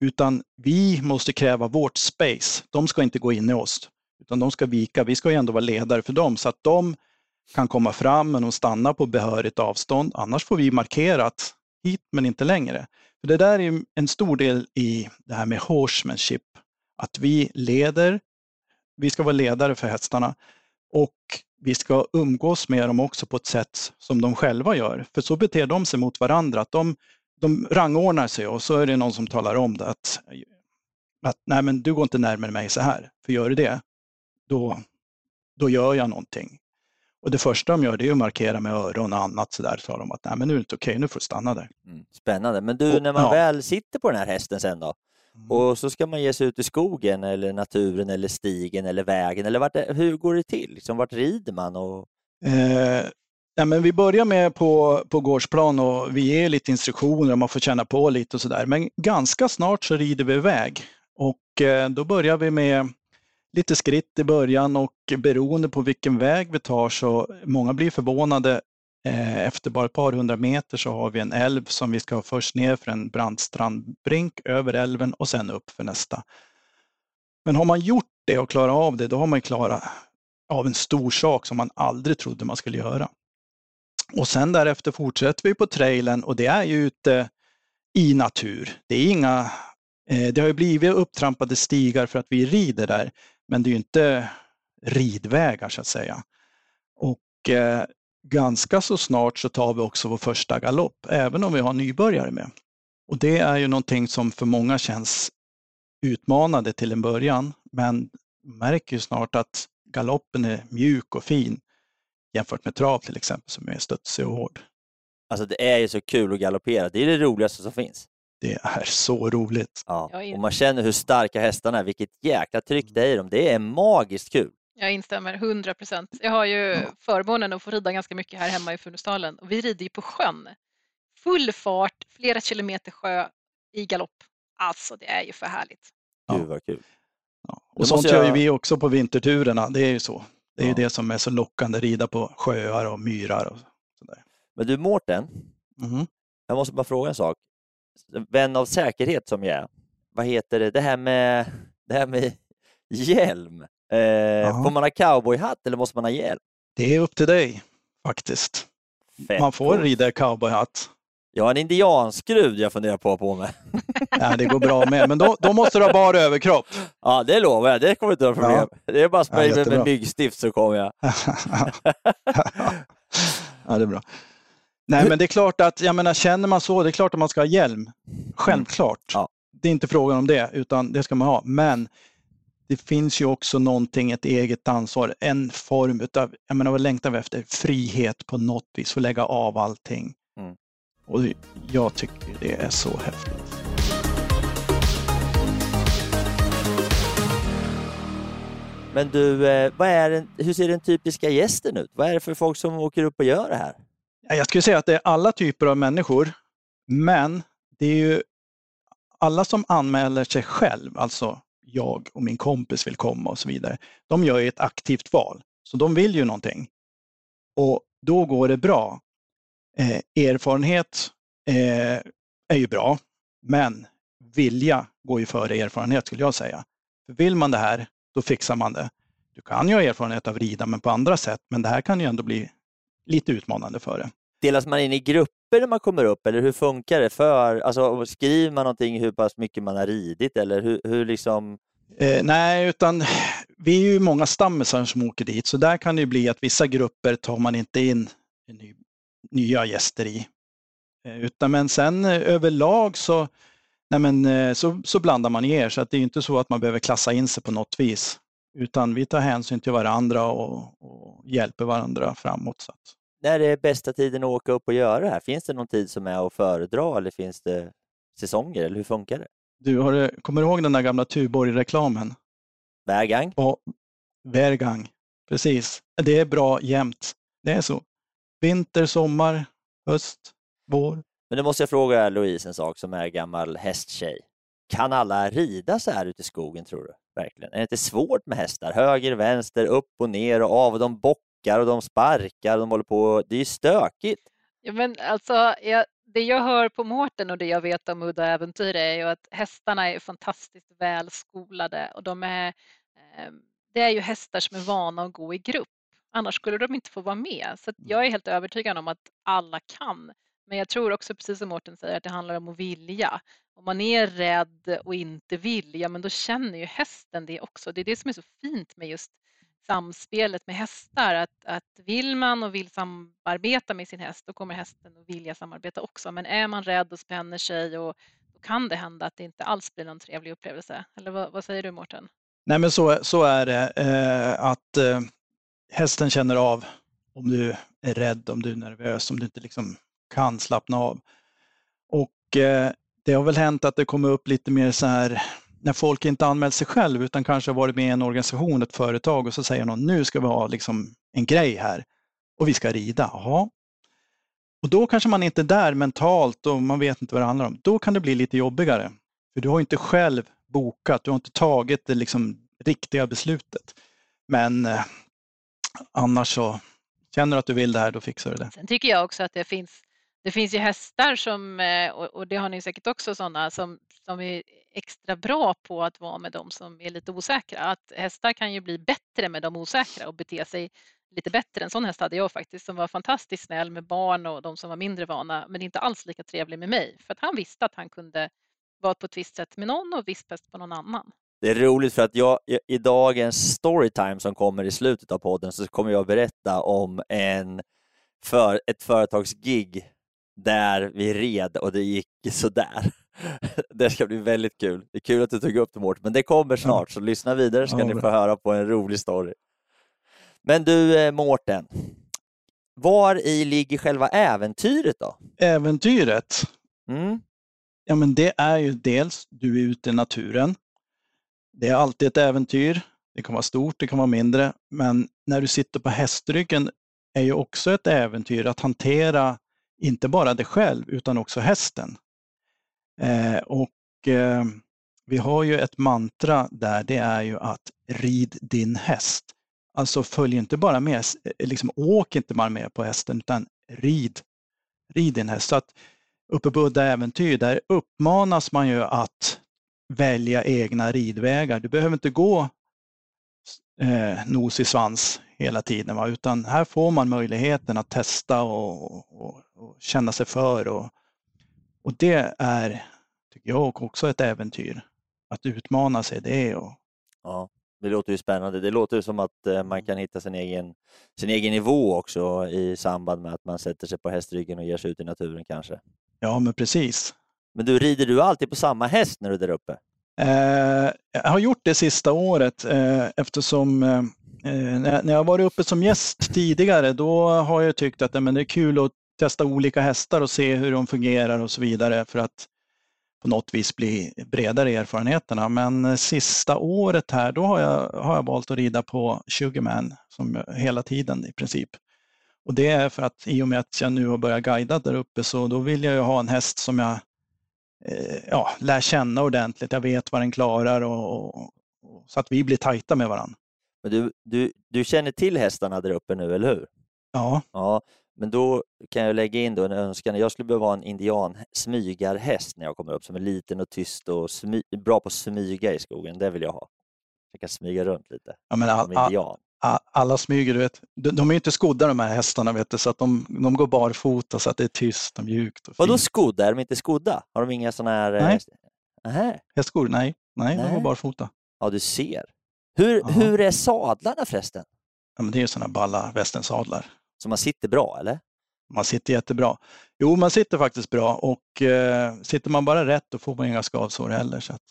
Utan vi måste kräva vårt space. De ska inte gå in i oss, utan de ska vika. Vi ska ju ändå vara ledare för dem så att de kan komma fram men de stannar på behörigt avstånd. Annars får vi markerat hit men inte längre. För Det där är en stor del i det här med horsemanship. Att vi leder, vi ska vara ledare för hästarna och vi ska umgås med dem också på ett sätt som de själva gör. För så beter de sig mot varandra. Att de, de rangordnar sig och så är det någon som talar om det att, att nej men du går inte närmare mig så här. För gör du det, då, då gör jag någonting. Och det första de gör det är att markera med öron och annat sådär. Så de att nej men nu är det inte okej, nu får du stanna där. Mm, spännande. Men du, när man ja. väl sitter på den här hästen sen då? Mm. Och så ska man ge sig ut i skogen eller naturen eller stigen eller vägen. Eller vart, hur går det till? Liksom, vart rider man? Och... Eh, ja, men vi börjar med på, på gårdsplan och vi ger lite instruktioner och man får känna på lite och sådär. Men ganska snart så rider vi iväg. Och eh, då börjar vi med lite skritt i början och beroende på vilken väg vi tar så många blir förvånade. Eh, efter bara ett par hundra meter så har vi en älv som vi ska först ner för en brant strandbrink över älven och sen upp för nästa. Men har man gjort det och klarat av det, då har man klarat av en stor sak som man aldrig trodde man skulle göra. Och sen därefter fortsätter vi på trailern och det är ju ute i natur. Det är inga, eh, det har ju blivit upptrampade stigar för att vi rider där, men det är ju inte ridvägar så att säga. Och eh, ganska så snart så tar vi också vår första galopp, även om vi har nybörjare med. Och det är ju någonting som för många känns utmanande till en början, men märker ju snart att galoppen är mjuk och fin jämfört med trav till exempel som är studsig och hård. Alltså det är ju så kul att galoppera, det är det roligaste som finns. Det är så roligt. Ja. Och man känner hur starka hästarna är, vilket jäkla tryck det är i dem. Det är magiskt kul. Jag instämmer 100 procent. Jag har ju förmånen att få rida ganska mycket här hemma i Funäsdalen och vi rider ju på sjön. Full fart, flera kilometer sjö i galopp. Alltså det är ju för härligt. Gud vad kul. Ja. Och sånt jag... gör ju vi också på vinterturerna, det är ju så. Det är ju det som är så lockande, rida på sjöar och myrar och sådär. Men du Mårten, mm. jag måste bara fråga en sak. Vän av säkerhet som jag är, vad heter det, det här med, det här med hjälm. Eh, får man ha cowboyhatt eller måste man ha hjälm? Det är upp till dig faktiskt. Fett man får cool. rida cowboyhatt. Jag har en indianskrud jag funderar på på mig. Ja, det går bra med, men då, då måste du ha bara överkropp. Ja, det lovar jag. Det kommer inte vara problem. Ja. Det är bara att spraya ja, med myggstift så kommer jag. ja, det är bra. Nej, men det är klart att, jag menar, känner man så, det är klart att man ska ha hjälm. Självklart. Ja. Det är inte frågan om det, utan det ska man ha. Men det finns ju också någonting, ett eget ansvar, en form utav, jag menar vad längtar vi efter? Frihet på något vis, få lägga av allting. Mm. Och jag tycker det är så häftigt. Men du, eh, vad är hur ser den typiska gästen ut? Vad är det för folk som åker upp och gör det här? Jag skulle säga att det är alla typer av människor, men det är ju alla som anmäler sig själv, alltså jag och min kompis vill komma och så vidare, de gör ju ett aktivt val. Så de vill ju någonting. Och då går det bra. Eh, erfarenhet eh, är ju bra, men vilja går ju före erfarenhet skulle jag säga. För vill man det här, då fixar man det. Du kan ju ha erfarenhet av rida, men på andra sätt, men det här kan ju ändå bli lite utmanande för det. Delas man in i grupp? Papper när man kommer upp eller hur funkar det? För, alltså, skriver man någonting hur pass mycket man har ridit eller hur, hur liksom? Eh, nej, utan vi är ju många stammisar som åker dit, så där kan det bli att vissa grupper tar man inte in ny, nya gäster i. Eh, utan, men sen eh, överlag så, nej men, eh, så, så blandar man er, så att det är inte så att man behöver klassa in sig på något vis. Utan vi tar hänsyn till varandra och, och hjälper varandra framåt. Så att. När är bästa tiden att åka upp och göra det här? Finns det någon tid som är att föredra eller finns det säsonger eller hur funkar det? Du, har, kommer du ihåg den där gamla Tuborg-reklamen? Värgang? Värgang, precis. Det är bra jämt. Det är så. Vinter, sommar, höst, vår. Men då måste jag fråga Louise en sak som är gammal hästtjej. Kan alla rida så här ute i skogen tror du? Verkligen. Är det inte svårt med hästar? Höger, vänster, upp och ner och av och de bockar och de sparkar och de håller på. Det är ju stökigt. Ja, men alltså, jag, det jag hör på Mårten och det jag vet om Udda Äventyr är ju att hästarna är fantastiskt väl skolade och de är, eh, det är ju hästar som är vana att gå i grupp. Annars skulle de inte få vara med. Så jag är helt övertygad om att alla kan. Men jag tror också, precis som Mårten säger, att det handlar om att vilja. Om man är rädd och inte vill, ja men då känner ju hästen det också. Det är det som är så fint med just samspelet med hästar. Att, att vill man och vill samarbeta med sin häst, då kommer hästen att vilja samarbeta också. Men är man rädd och spänner sig, och, då kan det hända att det inte alls blir någon trevlig upplevelse. Eller vad, vad säger du Mårten? Nej men så, så är det. Eh, att eh, hästen känner av om du är rädd, om du är nervös, om du inte liksom kan slappna av. Och eh, det har väl hänt att det kommer upp lite mer så här när folk inte anmält sig själv utan kanske har varit med i en organisation, ett företag och så säger någon nu ska vi ha liksom en grej här och vi ska rida. Aha. Och då kanske man inte är där mentalt och man vet inte vad det handlar om. Då kan det bli lite jobbigare. För du har inte själv bokat, du har inte tagit det liksom riktiga beslutet. Men eh, annars så känner du att du vill det här, då fixar du det. Sen tycker jag också att det finns, det finns ju hästar som, eh, och det har ni säkert också sådana, som, som är extra bra på att vara med de som är lite osäkra. Att hästar kan ju bli bättre med de osäkra och bete sig lite bättre. En sån häst hade jag faktiskt som var fantastiskt snäll med barn och de som var mindre vana men inte alls lika trevlig med mig för att han visste att han kunde vara på ett visst sätt med någon och visst bäst på någon annan. Det är roligt för att jag, i dagens storytime som kommer i slutet av podden så kommer jag berätta om en för, ett företagsgig där vi red och det gick sådär. Det ska bli väldigt kul. Det är kul att du tog upp det Mårten, men det kommer snart så lyssna vidare så ska ni få höra på en rolig story. Men du eh, Mårten, var i ligger själva äventyret då? Äventyret? Mm. Ja men det är ju dels, du är ute i naturen. Det är alltid ett äventyr. Det kan vara stort, det kan vara mindre. Men när du sitter på hästryggen är ju också ett äventyr att hantera inte bara dig själv utan också hästen. Eh, och eh, vi har ju ett mantra där, det är ju att rid din häst. Alltså följ inte bara med, eh, liksom åk inte bara med på hästen utan rid, rid din häst. Så att uppe på Udda Äventyr, där uppmanas man ju att välja egna ridvägar. Du behöver inte gå eh, nos i svans hela tiden, va? utan här får man möjligheten att testa och, och, och känna sig för. Och, och det är, tycker jag, också ett äventyr. Att utmana sig det. Och... Ja, det låter ju spännande. Det låter som att eh, man kan hitta sin egen, sin egen nivå också i samband med att man sätter sig på hästryggen och ger sig ut i naturen kanske. Ja, men precis. Men du, rider du alltid på samma häst när du är där uppe? Eh, jag har gjort det sista året eh, eftersom eh, när jag varit uppe som gäst tidigare då har jag tyckt att men det är kul att testa olika hästar och se hur de fungerar och så vidare för att på något vis bli bredare i erfarenheterna. Men sista året här då har jag, har jag valt att rida på 20 man som hela tiden i princip. Och det är för att i och med att jag nu har börjat guida där uppe så då vill jag ju ha en häst som jag eh, ja, lär känna ordentligt. Jag vet vad den klarar och, och, och så att vi blir tajta med varandra. Men du, du, du känner till hästarna där uppe nu, eller hur? Ja. ja. Men då kan jag lägga in då en önskan. Jag skulle behöva ha en indian smygarhäst när jag kommer upp som är liten och tyst och smy, bra på att smyga i skogen. Det vill jag ha. Jag kan smyga runt lite. Ja, men all, indian alla smyger, du vet. De, de är inte skodda de här hästarna, vet du, så att de, de går barfota så att det är tyst och mjukt. Och Vadå skodda? Är de inte skodda? Har de inga sådana här... Nej. Äh... Hästskor? Nej. Nej, Nej, de går barfota. Ja, du ser. Hur, hur är sadlarna förresten? Ja, men det är sådana balla västensadlar. Så man sitter bra, eller? Man sitter jättebra. Jo, man sitter faktiskt bra och eh, sitter man bara rätt då får man inga skavsår heller. Så att...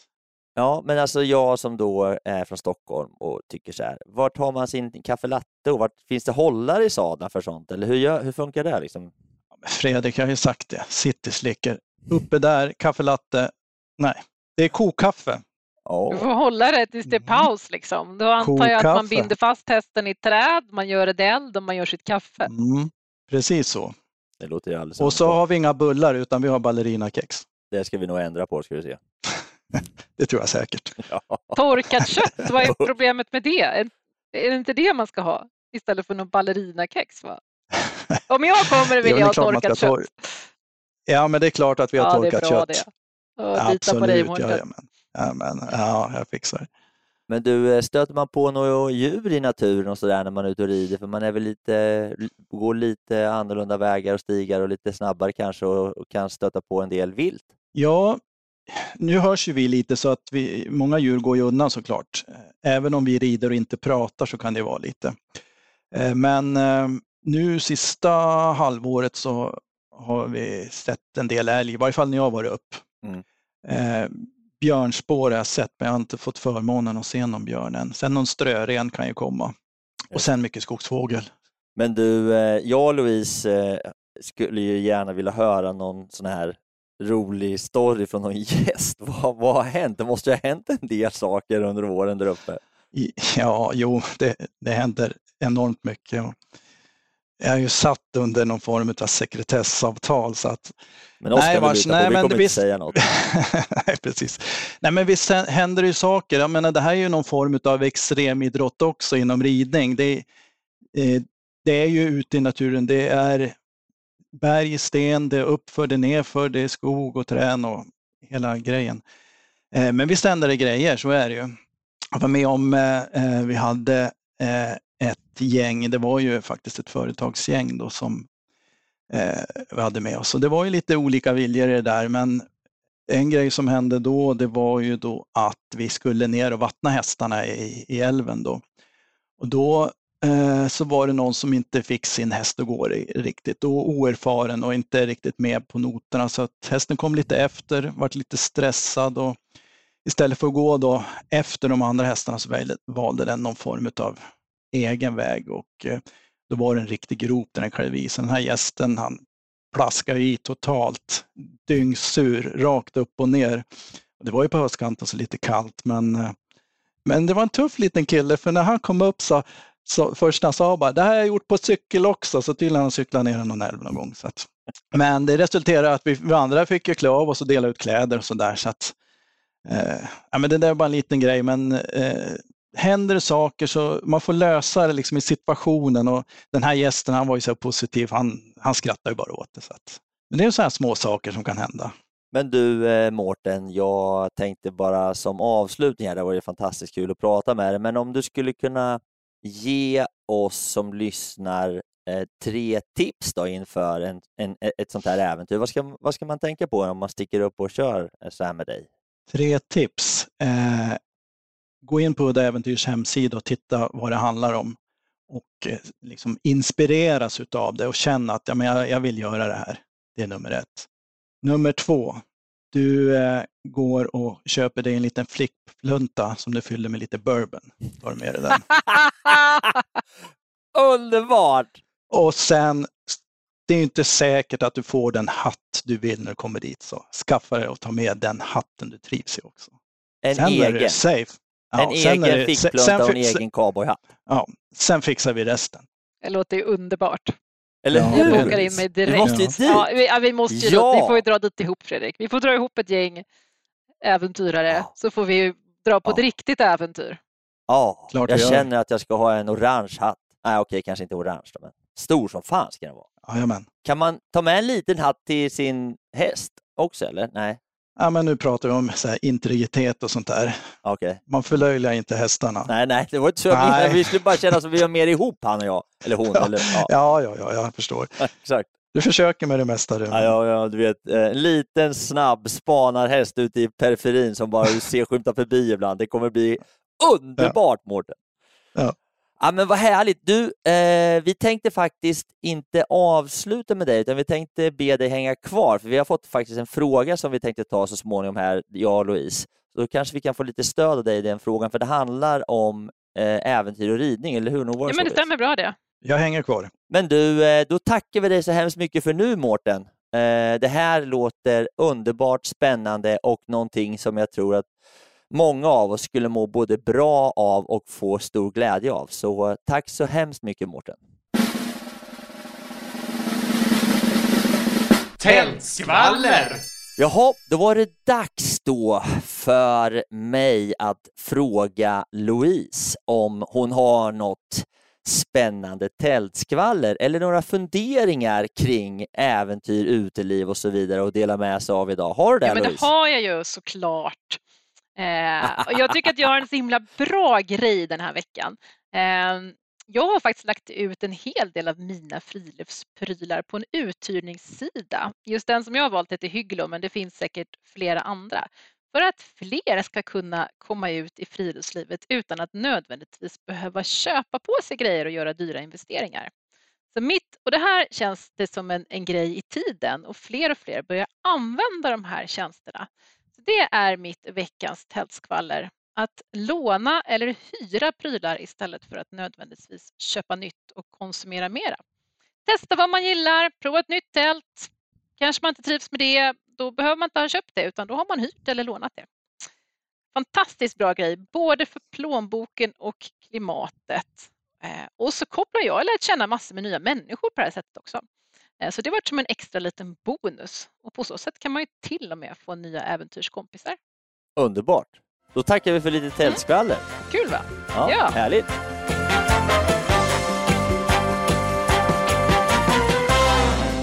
Ja, men alltså jag som då är från Stockholm och tycker så här, vart har man sin kaffelatte och vart finns det hållare i sadeln för sånt? Eller hur, gör, hur funkar det? Liksom? Fredrik har ju sagt det, city slicker. Uppe där, kaffelatte, nej, det är kokkaffe. Oh. Du får hålla det tills det är paus liksom. Då antar jag att man binder fast hästen i träd, man gör ett eld och man gör sitt kaffe. Mm, precis så. Det låter ju Och så har vi inga bullar utan vi har ballerinakex. Det ska vi nog ändra på ska vi se. det tror jag säkert. Ja. Torkat kött, vad är problemet med det? Är det inte det man ska ha istället för någon ballerinakex? Va? Om jag kommer vill jag ha torkat kött. Ja, men det är klart att vi har ja, torkat kött. Det. Ja, Absolut, på dig, ja, men, ja, men, ja, jag fixar Men du, eh, stöter man på några djur i naturen och sådär när man är ute och rider? För man är väl lite, går lite annorlunda vägar och stigar och lite snabbare kanske och, och kan stöta på en del vilt? Ja, nu hörs ju vi lite så att vi, många djur går ju undan såklart. Även om vi rider och inte pratar så kan det vara lite. Eh, men eh, nu sista halvåret så har vi sett en del älg, i varje fall när jag varit upp. Mm. Eh, björnspår har jag sett, men jag har inte fått förmånen att se någon björn än. Sen någon strören kan ju komma. Och sen mycket skogsfågel. Men du, jag och Louise skulle ju gärna vilja höra någon sån här rolig story från någon gäst. Vad, vad har hänt? Det måste ju ha hänt en del saker under åren där uppe. Ja, jo, det, det händer enormt mycket. Är ju satt under någon form av sekretessavtal. Så att, men vill vars, nej, vi kommer visst, inte säga något. nej, precis. Nej, men visst händer det ju saker. Jag menar, det här är ju någon form av extremidrott också inom ridning. Det, eh, det är ju ute i naturen. Det är berg, sten, det är uppför, det är nerför, det är skog och trän och hela grejen. Eh, men visst händer det grejer, så är det ju. Jag var med om, eh, vi hade ett gäng, det var ju faktiskt ett företagsgäng då som eh, vi hade med oss. Så det var ju lite olika viljor i det där, men en grej som hände då, det var ju då att vi skulle ner och vattna hästarna i, i älven då. Och då Eh, så var det någon som inte fick sin häst att gå riktigt och oerfaren och inte riktigt med på noterna så att hästen kom lite efter, vart lite stressad och istället för att gå då efter de andra hästarna så valde den någon form av egen väg och eh, då var det en riktig grop där den klev i. Den här gästen han plaskade i totalt, dyngsur, rakt upp och ner. Det var ju på höstkanten så lite kallt men, eh, men det var en tuff liten kille för när han kom upp så så först han sa bara, det här har jag gjort på cykel också, så tydligen har han cyklat ner någon älv någon gång. Så att, men det resulterade i att vi, vi andra fick ju klä av oss och dela ut kläder och sådär. Så att, eh, ja, men det där är bara en liten grej, men eh, händer det saker så man får lösa det liksom i situationen och den här gästen han var ju så positiv, han, han skrattar ju bara åt det. Så att, men det är så här små saker som kan hända. Men du eh, Mårten, jag tänkte bara som avslutning här, det var ju fantastiskt kul att prata med dig, men om du skulle kunna ge oss som lyssnar eh, tre tips då inför en, en, ett sånt här äventyr. Vad ska, vad ska man tänka på om man sticker upp och kör så här med dig? Tre tips. Eh, gå in på Udda Äventyrs hemsida och titta vad det handlar om och eh, liksom inspireras av det och känna att ja, men jag, jag vill göra det här. Det är nummer ett. Nummer två, du eh, går och köper dig en liten flickplunta som du fyller med lite bourbon. Tar med dig den. Underbart! Och sen, det är inte säkert att du får den hatt du vill när du kommer dit, så skaffa dig och ta med den hatten du trivs i också. En sen egen? Är det safe. Ja, en egen fickplunta och en egen cowboyhatt? Ja, sen fixar vi resten. Det låter ju underbart. Eller ja, hur? Jag bokar in mig direkt. Vi måste dit. Ja, vi, ja, vi, måste ju ja. vi får ju dra dit ihop Fredrik. Vi får dra ihop ett gäng äventyrare ja. så får vi dra på ja. ett riktigt äventyr. Ja, Klart jag känner att jag ska ha en orange hatt. Nej, okej, kanske inte orange då, men stor som fan ska den vara. Jajamän. Kan man ta med en liten hatt till sin häst också, eller? Nej. Ja, men nu pratar vi om så här, integritet och sånt där. Okay. Man förlöjligar inte hästarna. Nej, nej, det var inte så. Nej. Vi skulle bara känna som vi har mer ihop, han och jag. Eller hon. Ja, eller, ja. ja, ja, ja, jag förstår. Exakt. Du försöker med det mesta. Du. Ja, ja, ja, du vet, eh, en liten snabb spanarhäst ute i periferin som bara ser skymta förbi ibland. Det kommer bli underbart, ja. Mårten. Ja. Ja, men vad härligt. Du, eh, vi tänkte faktiskt inte avsluta med dig, utan vi tänkte be dig hänga kvar, för vi har fått faktiskt en fråga som vi tänkte ta så småningom här, jag och Louise. Så då kanske vi kan få lite stöd av dig i den frågan, för det handlar om eh, äventyr och ridning, eller hur? ja, men det stämmer bra det. Jag hänger kvar. Men du, eh, då tackar vi dig så hemskt mycket för nu, Mårten. Eh, det här låter underbart spännande och någonting som jag tror att många av oss skulle må både bra av och få stor glädje av. Så eh, tack så hemskt mycket Mårten. Tältskvaller! Jaha, då var det dags då för mig att fråga Louise om hon har något spännande tältskvaller eller några funderingar kring äventyr, uteliv och så vidare och dela med sig av idag. Har du det ja, men Louise? Det har jag ju såklart. Eh, och jag tycker att jag har en så himla bra grej den här veckan. Eh, jag har faktiskt lagt ut en hel del av mina friluftsprylar på en uthyrningssida. Just den som jag har valt heter Hygglo, men det finns säkert flera andra. För att fler ska kunna komma ut i friluftslivet utan att nödvändigtvis behöva köpa på sig grejer och göra dyra investeringar. Så mitt, och det här känns det som en, en grej i tiden och fler och fler börjar använda de här tjänsterna. Det är mitt veckans tältskvaller. Att låna eller hyra prylar istället för att nödvändigtvis köpa nytt och konsumera mera. Testa vad man gillar, prova ett nytt tält. Kanske man inte trivs med det, då behöver man inte ha köpt det utan då har man hyrt eller lånat det. Fantastiskt bra grej, både för plånboken och klimatet. Eh, och så kopplar jag lärt känna massor med nya människor på det här sättet också. Eh, så det var som en extra liten bonus och på så sätt kan man ju till och med få nya äventyrskompisar. Underbart! Då tackar vi för lite tältskvaller. Mm. Kul va? Ja, Ja. Härligt!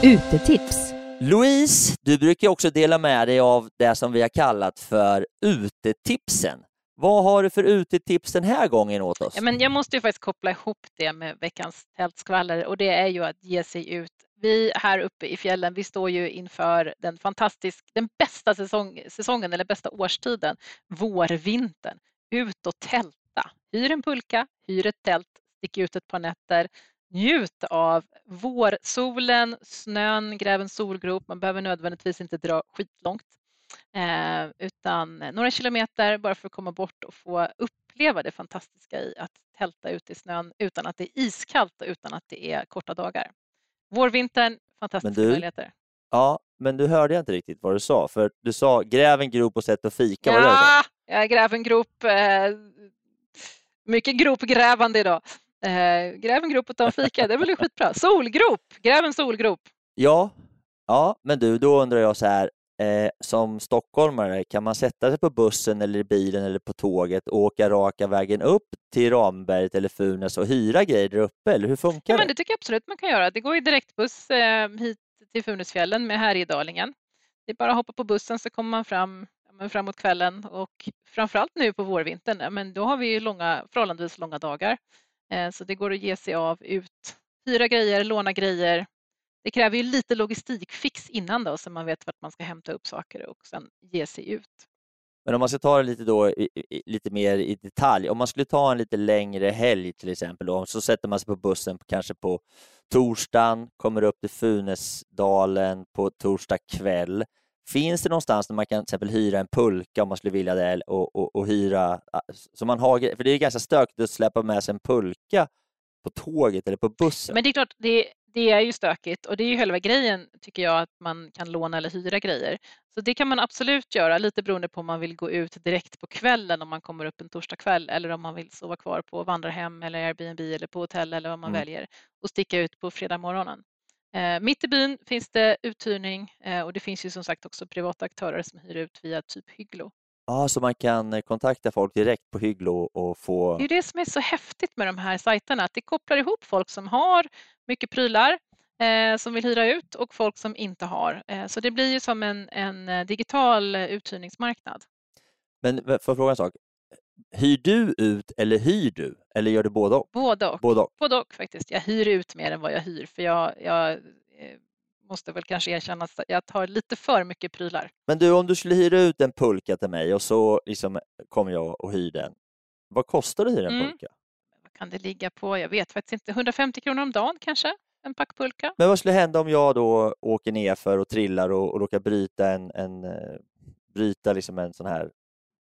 Utetips. Louise, du brukar också dela med dig av det som vi har kallat för utetipsen. Vad har du för utetips den här gången åt oss? Ja, men jag måste ju faktiskt koppla ihop det med veckans tältskvaller och det är ju att ge sig ut. Vi här uppe i fjällen, vi står ju inför den fantastisk, den bästa säsong, säsongen eller bästa årstiden, vårvintern. Ut och tälta. Hyr en pulka, hyr ett tält, stick ut ett par nätter. Njut av vårsolen, snön, gräv en solgrop. Man behöver nödvändigtvis inte dra skitlångt eh, utan några kilometer bara för att komma bort och få uppleva det fantastiska i att tälta ute i snön utan att det är iskallt och utan att det är korta dagar. Vårvintern, fantastiska du- möjligheter. Ja, men du hörde jag inte riktigt vad du sa, för du sa gräv en grop och sätt och fika. Var? Ja, jag gräver en grop. Eh, mycket gropgrävande idag. Eh, gräv en grop och ta en fika, det är väl skitbra. Solgrop, gräv en solgrop. Ja, ja, men du, då undrar jag så här, eh, som stockholmare, kan man sätta sig på bussen eller bilen eller på tåget och åka raka vägen upp till Ramberget eller Funäs och hyra grejer där uppe, eller hur funkar Ja, det? men det tycker jag absolut man kan göra. Det går ju direktbuss eh, hit till Funäsfjällen med Härjedalingen. Det är bara att hoppa på bussen så kommer man fram men framåt kvällen och framförallt nu på vårvintern, men då har vi ju långa, förhållandevis långa dagar. Eh, så det går att ge sig av ut, hyra grejer, låna grejer. Det kräver ju lite logistikfix innan då så man vet vart man ska hämta upp saker och sen ge sig ut. Men om man ska ta det lite, då, i, i, lite mer i detalj, om man skulle ta en lite längre helg till exempel, då, så sätter man sig på bussen kanske på torsdagen, kommer upp till Funäsdalen på torsdag kväll. Finns det någonstans där man kan till exempel hyra en pulka om man skulle vilja det och, och, och hyra, ah, så man har, för det är ganska stökigt att släppa med sig en pulka på tåget eller på bussen. Men det är klart, det, det är ju stökigt och det är ju själva grejen tycker jag att man kan låna eller hyra grejer. Så det kan man absolut göra, lite beroende på om man vill gå ut direkt på kvällen om man kommer upp en torsdag kväll eller om man vill sova kvar på vandrarhem eller Airbnb eller på hotell eller vad man Mm. väljer och sticka ut på fredag morgonen. Eh, mitt i byn finns det uthyrning eh, och det finns ju som sagt också privata aktörer som hyr ut via typ Hygglo. Ja, så man kan eh, kontakta folk direkt på Hygglo och få... Det är det som är så häftigt med de här sajterna, att det kopplar ihop folk som har mycket prylar eh, som vill hyra ut och folk som inte har. Eh, så det blir ju som en, en eh, digital uthyrningsmarknad. Men får jag fråga en sak? Hyr du ut eller hyr du? Eller gör du både och? Både och. Både och. Både och faktiskt. Jag hyr ut mer än vad jag hyr för jag, jag eh, måste väl kanske erkänna att jag tar lite för mycket prylar. Men du, om du skulle hyra ut en pulka till mig och så liksom kommer jag och hyr den. Vad kostar det att hyra en Mm. pulka? Vad kan det ligga på? Jag vet faktiskt inte. 150 kronor om dagen kanske? En packpulka? Men vad skulle hända om jag då åker ner för och trillar och, och råkar bryta en, en eh, bryta liksom en sån här,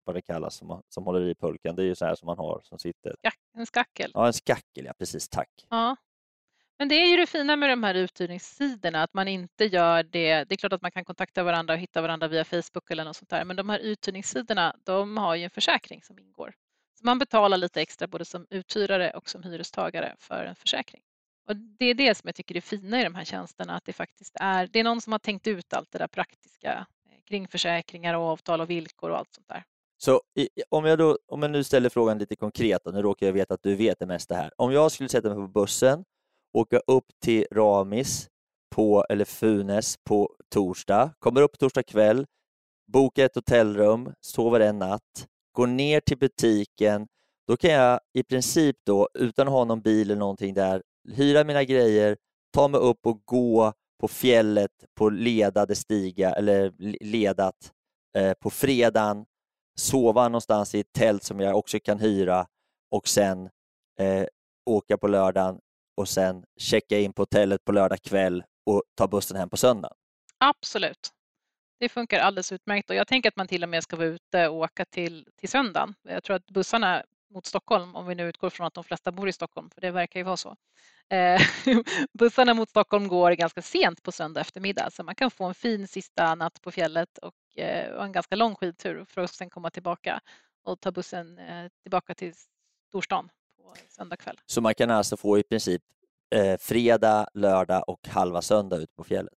vad det kallas, som, som håller i pulkan. Det är ju så här som man har som sitter. En skackel? Ja, en skackel, ja precis, tack. Ja. Men det är ju det fina med de här uthyrningssidorna, att man inte gör det. Det är klart att man kan kontakta varandra och hitta varandra via Facebook eller något sånt där, men de här uthyrningssidorna, de har ju en försäkring som ingår. Så man betalar lite extra både som uthyrare och som hyrestagare för en försäkring. Och det är det som jag tycker är fina i de här tjänsterna, att det faktiskt är, det är någon som har tänkt ut allt det där praktiska eh, kring försäkringar och avtal och villkor och allt sånt där. Så i, om, jag då, om jag nu ställer frågan lite konkret, och nu råkar jag veta att du vet det mesta här. Om jag skulle sätta mig på bussen, åka upp till Ramis på, eller Funäs på torsdag, kommer upp torsdag kväll, bokar ett hotellrum, sover en natt, går ner till butiken, då kan jag i princip då, utan att ha någon bil eller någonting där, hyra mina grejer, ta mig upp och gå på fjället på ledade stiga eller ledat eh, på fredagen, sova någonstans i ett tält som jag också kan hyra och sen eh, åka på lördagen och sen checka in på hotellet på lördag kväll och ta bussen hem på söndag. Absolut. Det funkar alldeles utmärkt och jag tänker att man till och med ska vara ute och åka till, till söndagen. Jag tror att bussarna mot Stockholm, om vi nu utgår från att de flesta bor i Stockholm, för det verkar ju vara så. Eh, bussarna mot Stockholm går ganska sent på söndag eftermiddag så man kan få en fin sista natt på fjället och, eh, och en ganska lång skidtur för att sen komma tillbaka och ta bussen eh, tillbaka till storstan på söndag kväll. Så man kan alltså få i princip eh, fredag, lördag och halva söndag ut på fjället?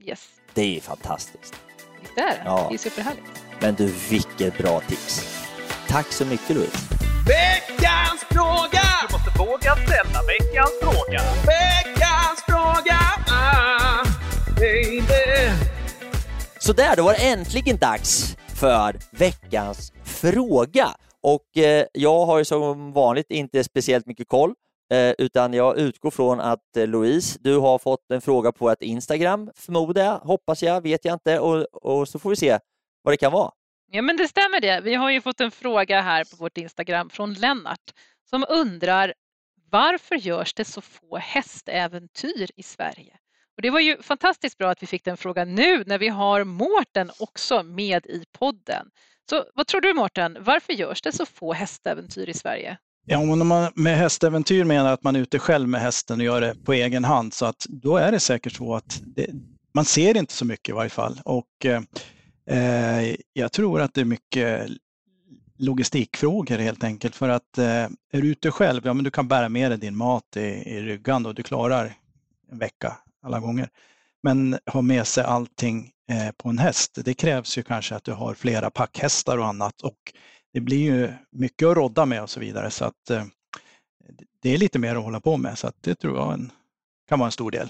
Yes. Det är fantastiskt. Visst är det? Ja. Det är superhärligt. Men du, vilket bra tips! Tack så mycket Louise! Veckans fråga! Du måste våga ställa veckans fråga. Veckans fråga! Ah, baby. Så där, då var det äntligen dags för veckans fråga. Och eh, jag har ju som vanligt inte speciellt mycket koll, eh, utan jag utgår från att eh, Louise, du har fått en fråga på ett Instagram, förmodar jag, hoppas jag, vet jag inte, och, och så får vi se vad det kan vara. Ja, men det stämmer det. Vi har ju fått en fråga här på vårt Instagram från Lennart som undrar varför görs det så få hästäventyr i Sverige? Och det var ju fantastiskt bra att vi fick den frågan nu när vi har Mårten också med i podden. Så vad tror du Mårten, varför görs det så få hästäventyr i Sverige? Ja, om man med hästäventyr menar att man är ute själv med hästen och gör det på egen hand, så att då är det säkert så att det, man ser inte så mycket i varje fall. Och eh, jag tror att det är mycket logistikfrågor helt enkelt. För att eh, är du ute själv, ja men du kan bära med dig din mat i, i ryggan och du klarar en vecka alla gånger. Men ha med sig allting eh, på en häst, det krävs ju kanske att du har flera packhästar och annat och det blir ju mycket att rodda med och så vidare. Så att eh, det är lite mer att hålla på med så att det tror jag en, kan vara en stor del.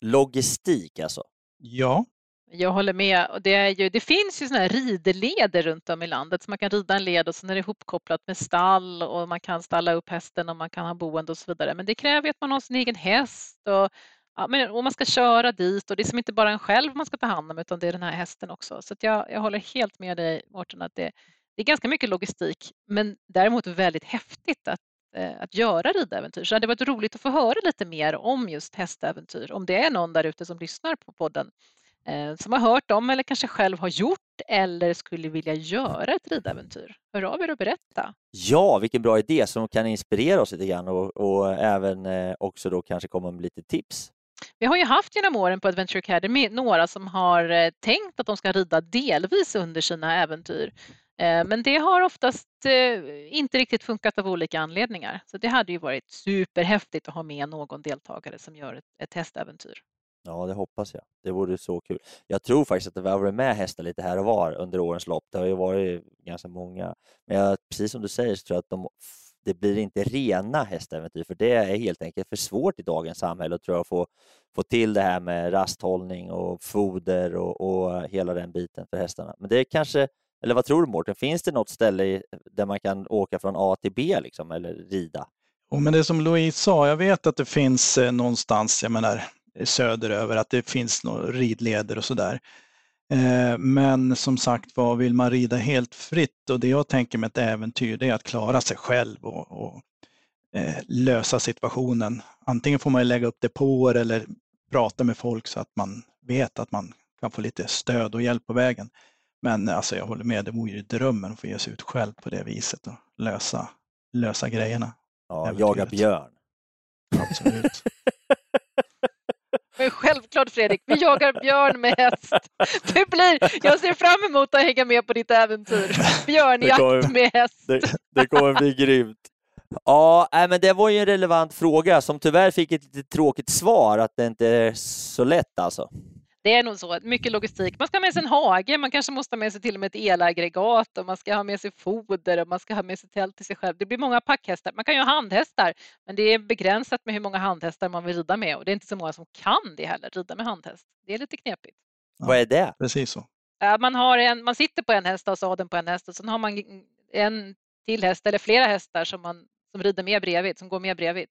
Logistik alltså? Ja, Jag håller med. Och det, är ju, det finns ju såna här rideleder runt om i landet så man kan rida en led och sen är det ihopkopplat med stall och man kan stalla upp hästen och man kan ha boende och så vidare. Men det kräver ju att man har sin egen häst och, ja, men, och man ska köra dit och det är som inte bara en själv man ska ta hand om utan det är den här hästen också. Så att jag, jag håller helt med dig Mårten att det, det är ganska mycket logistik men däremot väldigt häftigt att, eh, att göra ridäventyr. Så det hade varit roligt att få höra lite mer om just hästäventyr. Om det är någon där ute som lyssnar på podden eh, som har hört om eller kanske själv har gjort eller skulle vilja göra ett ridäventyr. Hör av er och berätta. Ja, vilken bra idé som kan inspirera oss lite grann och, och även eh, också då kanske komma med lite tips. Vi har ju haft genom åren på Adventure Academy några som har eh, tänkt att de ska rida delvis under sina äventyr. Eh, men det har oftast eh, inte riktigt funkat av olika anledningar. Så det hade ju varit superhäftigt att ha med någon deltagare som gör ett, ett hästäventyr. Ja, det hoppas jag. Det vore så kul. Jag tror faktiskt att det har varit med hästar lite här och var under årens lopp. Det har ju varit ganska många. Men jag, precis som du säger så tror jag att de, det blir inte rena hästäventyr för det är helt enkelt för svårt i dagens samhälle att tror jag, få, få till det här med rasthållning och foder och, och hela den biten för hästarna. Men det är kanske, eller vad tror du Mårten, finns det något ställe där man kan åka från A till B liksom, eller rida? och men det som Louise sa, jag vet att det finns eh, någonstans, jag menar eh, söderöver, att det finns några ridleder och sådär. Eh, Men som sagt var, vill man rida helt fritt och det jag tänker med ett äventyr det är att klara sig själv och, och eh, lösa situationen. Antingen får man lägga upp depåer eller prata med folk så att man vet att man kan få lite stöd och hjälp på vägen. Men alltså jag håller med, det vore ju drömmen att få ge sig ut själv på det viset och lösa, lösa grejerna. Ja, Äventyret. jaga björn. Absolut. Självklart Fredrik, vi jagar björn med häst. Det blir, jag ser fram emot att hänga med på ditt äventyr. Björnjakt kommer- med häst. Det, det kommer bli grymt. Ja, men det var ju en relevant fråga som tyvärr fick ett lite tråkigt svar att det inte är så lätt alltså. Det är nog så, mycket logistik. Man ska ha med sig en hage, man kanske måste ha med sig till och med ett elaggregat och man ska ha med sig foder och man ska ha med sig tält till sig själv. Det blir många packhästar. Man kan ju ha handhästar, men det är begränsat med hur många handhästar man vill rida med och det är inte så många som kan det heller, rida med handhäst. Det är lite knepigt. Vad är det? Precis så. Man, har en, man sitter på en häst och har sadeln på en häst och sen har man en till häst eller flera hästar som, man, som rider med bredvid, som går med bredvid.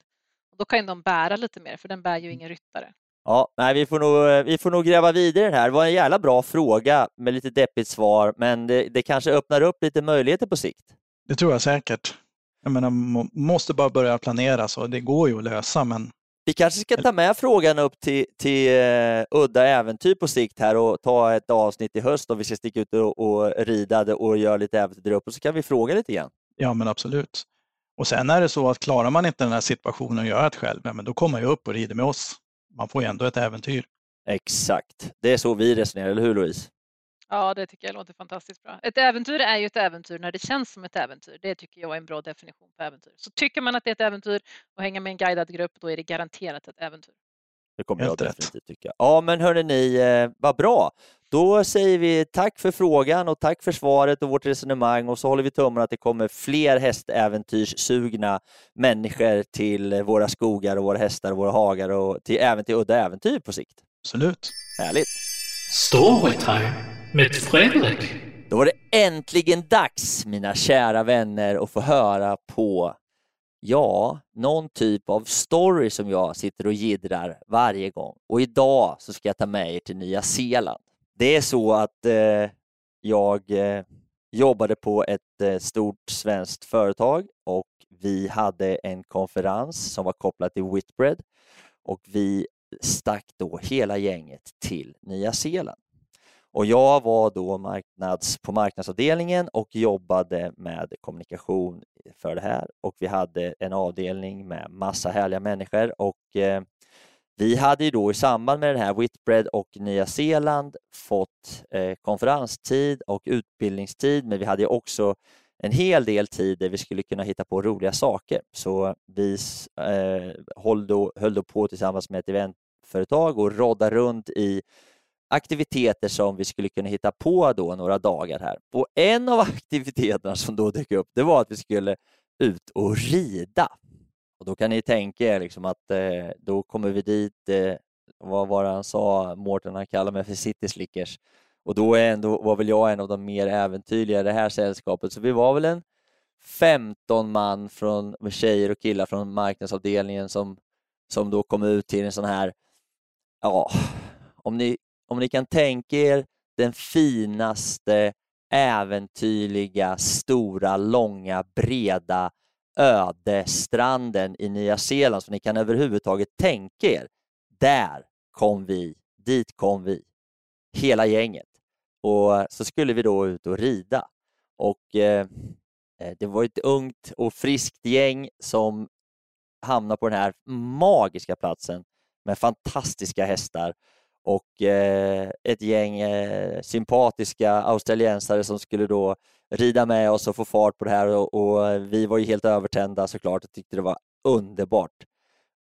Och då kan de bära lite mer för den bär ju ingen ryttare. Ja, nej, vi, får nog, vi får nog gräva vidare i det här. Det var en jävla bra fråga med lite deppigt svar, men det, det kanske öppnar upp lite möjligheter på sikt. Det tror jag säkert. Jag menar, man måste bara börja planera så det går ju att lösa men Vi kanske ska ta med frågan upp till, till uh, udda äventyr på sikt här och ta ett avsnitt i höst och vi ska sticka ut och, och rida och göra lite äventyr där uppe och så kan vi fråga lite grann. ja men absolut. Och sen är det så att klarar man inte den här situationen och gör det själv, men då kommer man ju upp och rider med oss. Man får ju ändå ett äventyr. Exakt, det är så vi resonerar, eller hur Louise? Ja, det tycker jag låter fantastiskt bra. Ett äventyr är ju ett äventyr när det känns som ett äventyr. Det tycker jag är en bra definition på äventyr. Så tycker man att det är ett äventyr och hänga med en guidad grupp, då är det garanterat ett äventyr. Det kommer Helt jag rätt. definitivt tycka. Ja, men hörni ni, eh, vad bra. Då säger vi tack för frågan och tack för svaret och vårt resonemang och så håller vi tummarna att det kommer fler hästäventyrssugna människor till våra skogar och våra hästar och våra hagar och till även till udda äventyr på sikt. Absolut. Härligt. Storytime med Fredrik. Då var det äntligen dags, mina kära vänner, att få höra på Ja, någon typ av story som jag sitter och gidrar varje gång. Och idag så ska jag ta med er till Nya Zeeland. Det är så att eh, jag eh, jobbade på ett eh, stort svenskt företag och vi hade en konferens som var kopplad till Whitbread och vi stack då hela gänget till Nya Zeeland. Och jag var då marknads, på marknadsavdelningen och jobbade med kommunikation för det här och vi hade en avdelning med massa härliga människor och eh, vi hade ju då i samband med den här Whitbread och Nya Zeeland fått eh, konferenstid och utbildningstid men vi hade ju också en hel del tid där vi skulle kunna hitta på roliga saker. Så vi eh, höll, då, höll då på tillsammans med ett eventföretag och rodda runt i aktiviteter som vi skulle kunna hitta på då några dagar här. Och en av aktiviteterna som då dök upp, det var att vi skulle ut och rida. Och då kan ni tänka er liksom att eh, då kommer vi dit, eh, vad var det han sa, Mårten han kallar mig för city slickers. Och då är ändå, var väl jag en av de mer äventyrliga i det här sällskapet, så vi var väl en 15 man från, med tjejer och killar från marknadsavdelningen som, som då kom ut till en sån här, ja, om ni, om ni kan tänka er den finaste äventyrliga, stora, långa, breda ödestranden i Nya Zeeland som ni kan överhuvudtaget tänka er. Där kom vi, dit kom vi, hela gänget. Och så skulle vi då ut och rida. Och eh, eh det var ett ungt och friskt gäng som hamnade på den här magiska platsen med fantastiska hästar och eh, ett gäng eh, sympatiska australiensare som skulle då rida med oss och få fart på det här och, och vi var ju helt övertända såklart och tyckte det var underbart.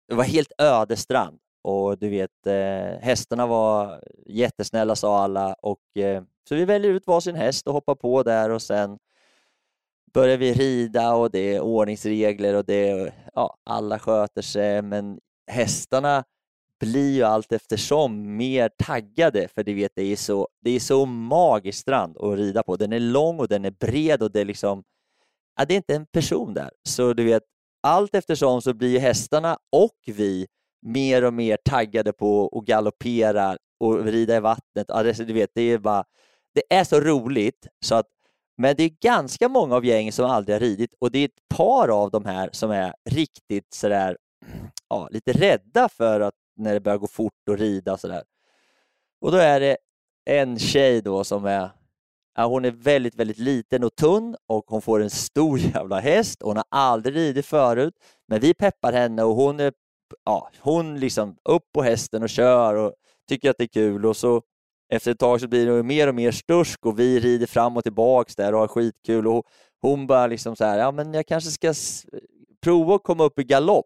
Det var helt öde strand och du vet eh, hästarna var jättesnälla sa alla och eh, så vi väljer ut varsin häst och hoppar på där och sen börjar vi rida och det är ordningsregler och det är, ja, alla sköter sig men hästarna blir ju allt eftersom mer taggade för du vet det är så, det är så magisk strand att rida på. Den är lång och den är bred och det är liksom, ja, det är inte en person där. Så du vet, allt eftersom så blir ju hästarna och vi mer och mer taggade på att galoppera och rida i vattnet. Ja, det, du vet, det är bara, det är så roligt så att men det är ganska många av gängen som aldrig har ridit och det är ett par av de här som är riktigt sådär, ja, lite rädda för att när det börjar gå fort och rida och sådär. Och då är det en tjej då som är, ja, hon är väldigt, väldigt liten och tunn och hon får en stor jävla häst. Hon har aldrig ridit förut, men vi peppar henne och hon är, ja, hon liksom upp på hästen och kör och tycker att det är kul och så efter ett tag så blir det mer och mer stursk och vi rider fram och tillbaks där och har skitkul och hon bara liksom så här, ja men jag kanske ska prova att komma upp i galopp.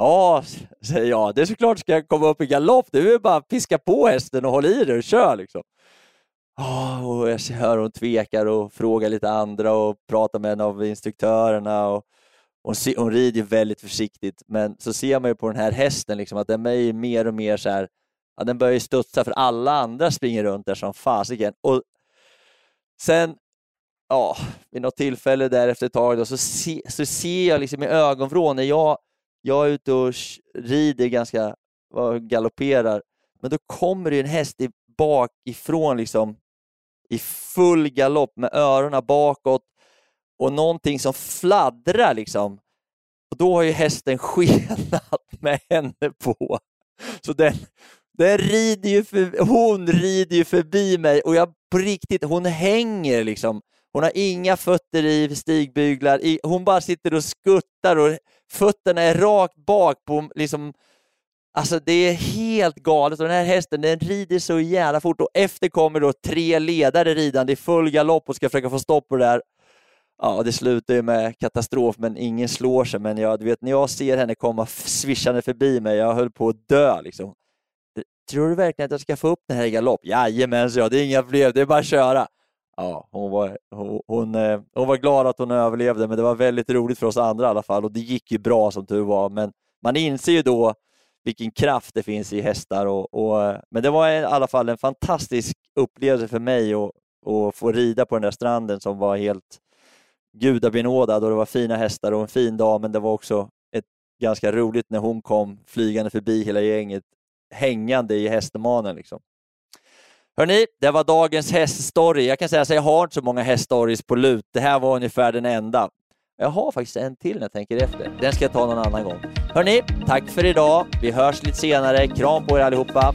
Ja, säger jag, det är såklart ska jag komma upp i galopp. Det är bara att piska på hästen och håll i dig och kör liksom. Oh, och jag hör hon tvekar och frågar lite andra och pratar med en av instruktörerna. Och hon, hon rider väldigt försiktigt, men så ser man ju på den här hästen liksom att den är mer och mer så här, ja, den börjar ju studsa för alla andra springer runt där som fasiken. Och sen, ja, vid något tillfälle där efter ett tag då, så, se, så ser jag liksom i ögonvrån när jag, jag är ute och rider ganska, galopperar, men då kommer det ju en häst i, bakifrån liksom i full galopp med öronen bakåt och någonting som fladdrar liksom. Och då har ju hästen skenat med henne på. Så den, den rider ju för, hon rider ju förbi mig och jag på riktigt, hon hänger liksom. Hon har inga fötter i stigbyglar, hon bara sitter och skuttar och fötterna är rakt bak på liksom Alltså det är helt galet och den här hästen den rider så jävla fort och efter kommer då tre ledare ridande i full galopp och ska försöka få stopp på det där. Ja, det slutar ju med katastrof, men ingen slår sig. Men jag, du vet, när jag ser henne komma svischande förbi mig, jag höll på att dö. Liksom. Tror du verkligen att jag ska få upp den här i galopp? Jajamän, så jag. Det är inga problem, det är bara att köra. Ja, hon var, hon, hon, eh, hon var glad att hon överlevde, men det var väldigt roligt för oss andra i alla fall. Och det gick ju bra som tur var, men man inser ju då vilken kraft det finns i hästar. Och, och, eh, men det var i alla fall en fantastisk upplevelse för mig att, att få rida på den där stranden som var helt gudabenådad och det var fina hästar och en fin dag, men det var också ett ganska roligt när hon kom flygande förbi hela gänget, hängande i hästemanen. Liksom. Hörni, det var dagens häststory. Jag kan säga att jag har inte så många häststories på lut. Det här var ungefär den enda. Jag har faktiskt en till när jag tänker efter. Den ska jag ta någon annan gång. Hörni, tack för idag. Vi hörs lite senare. Kram på er allihopa.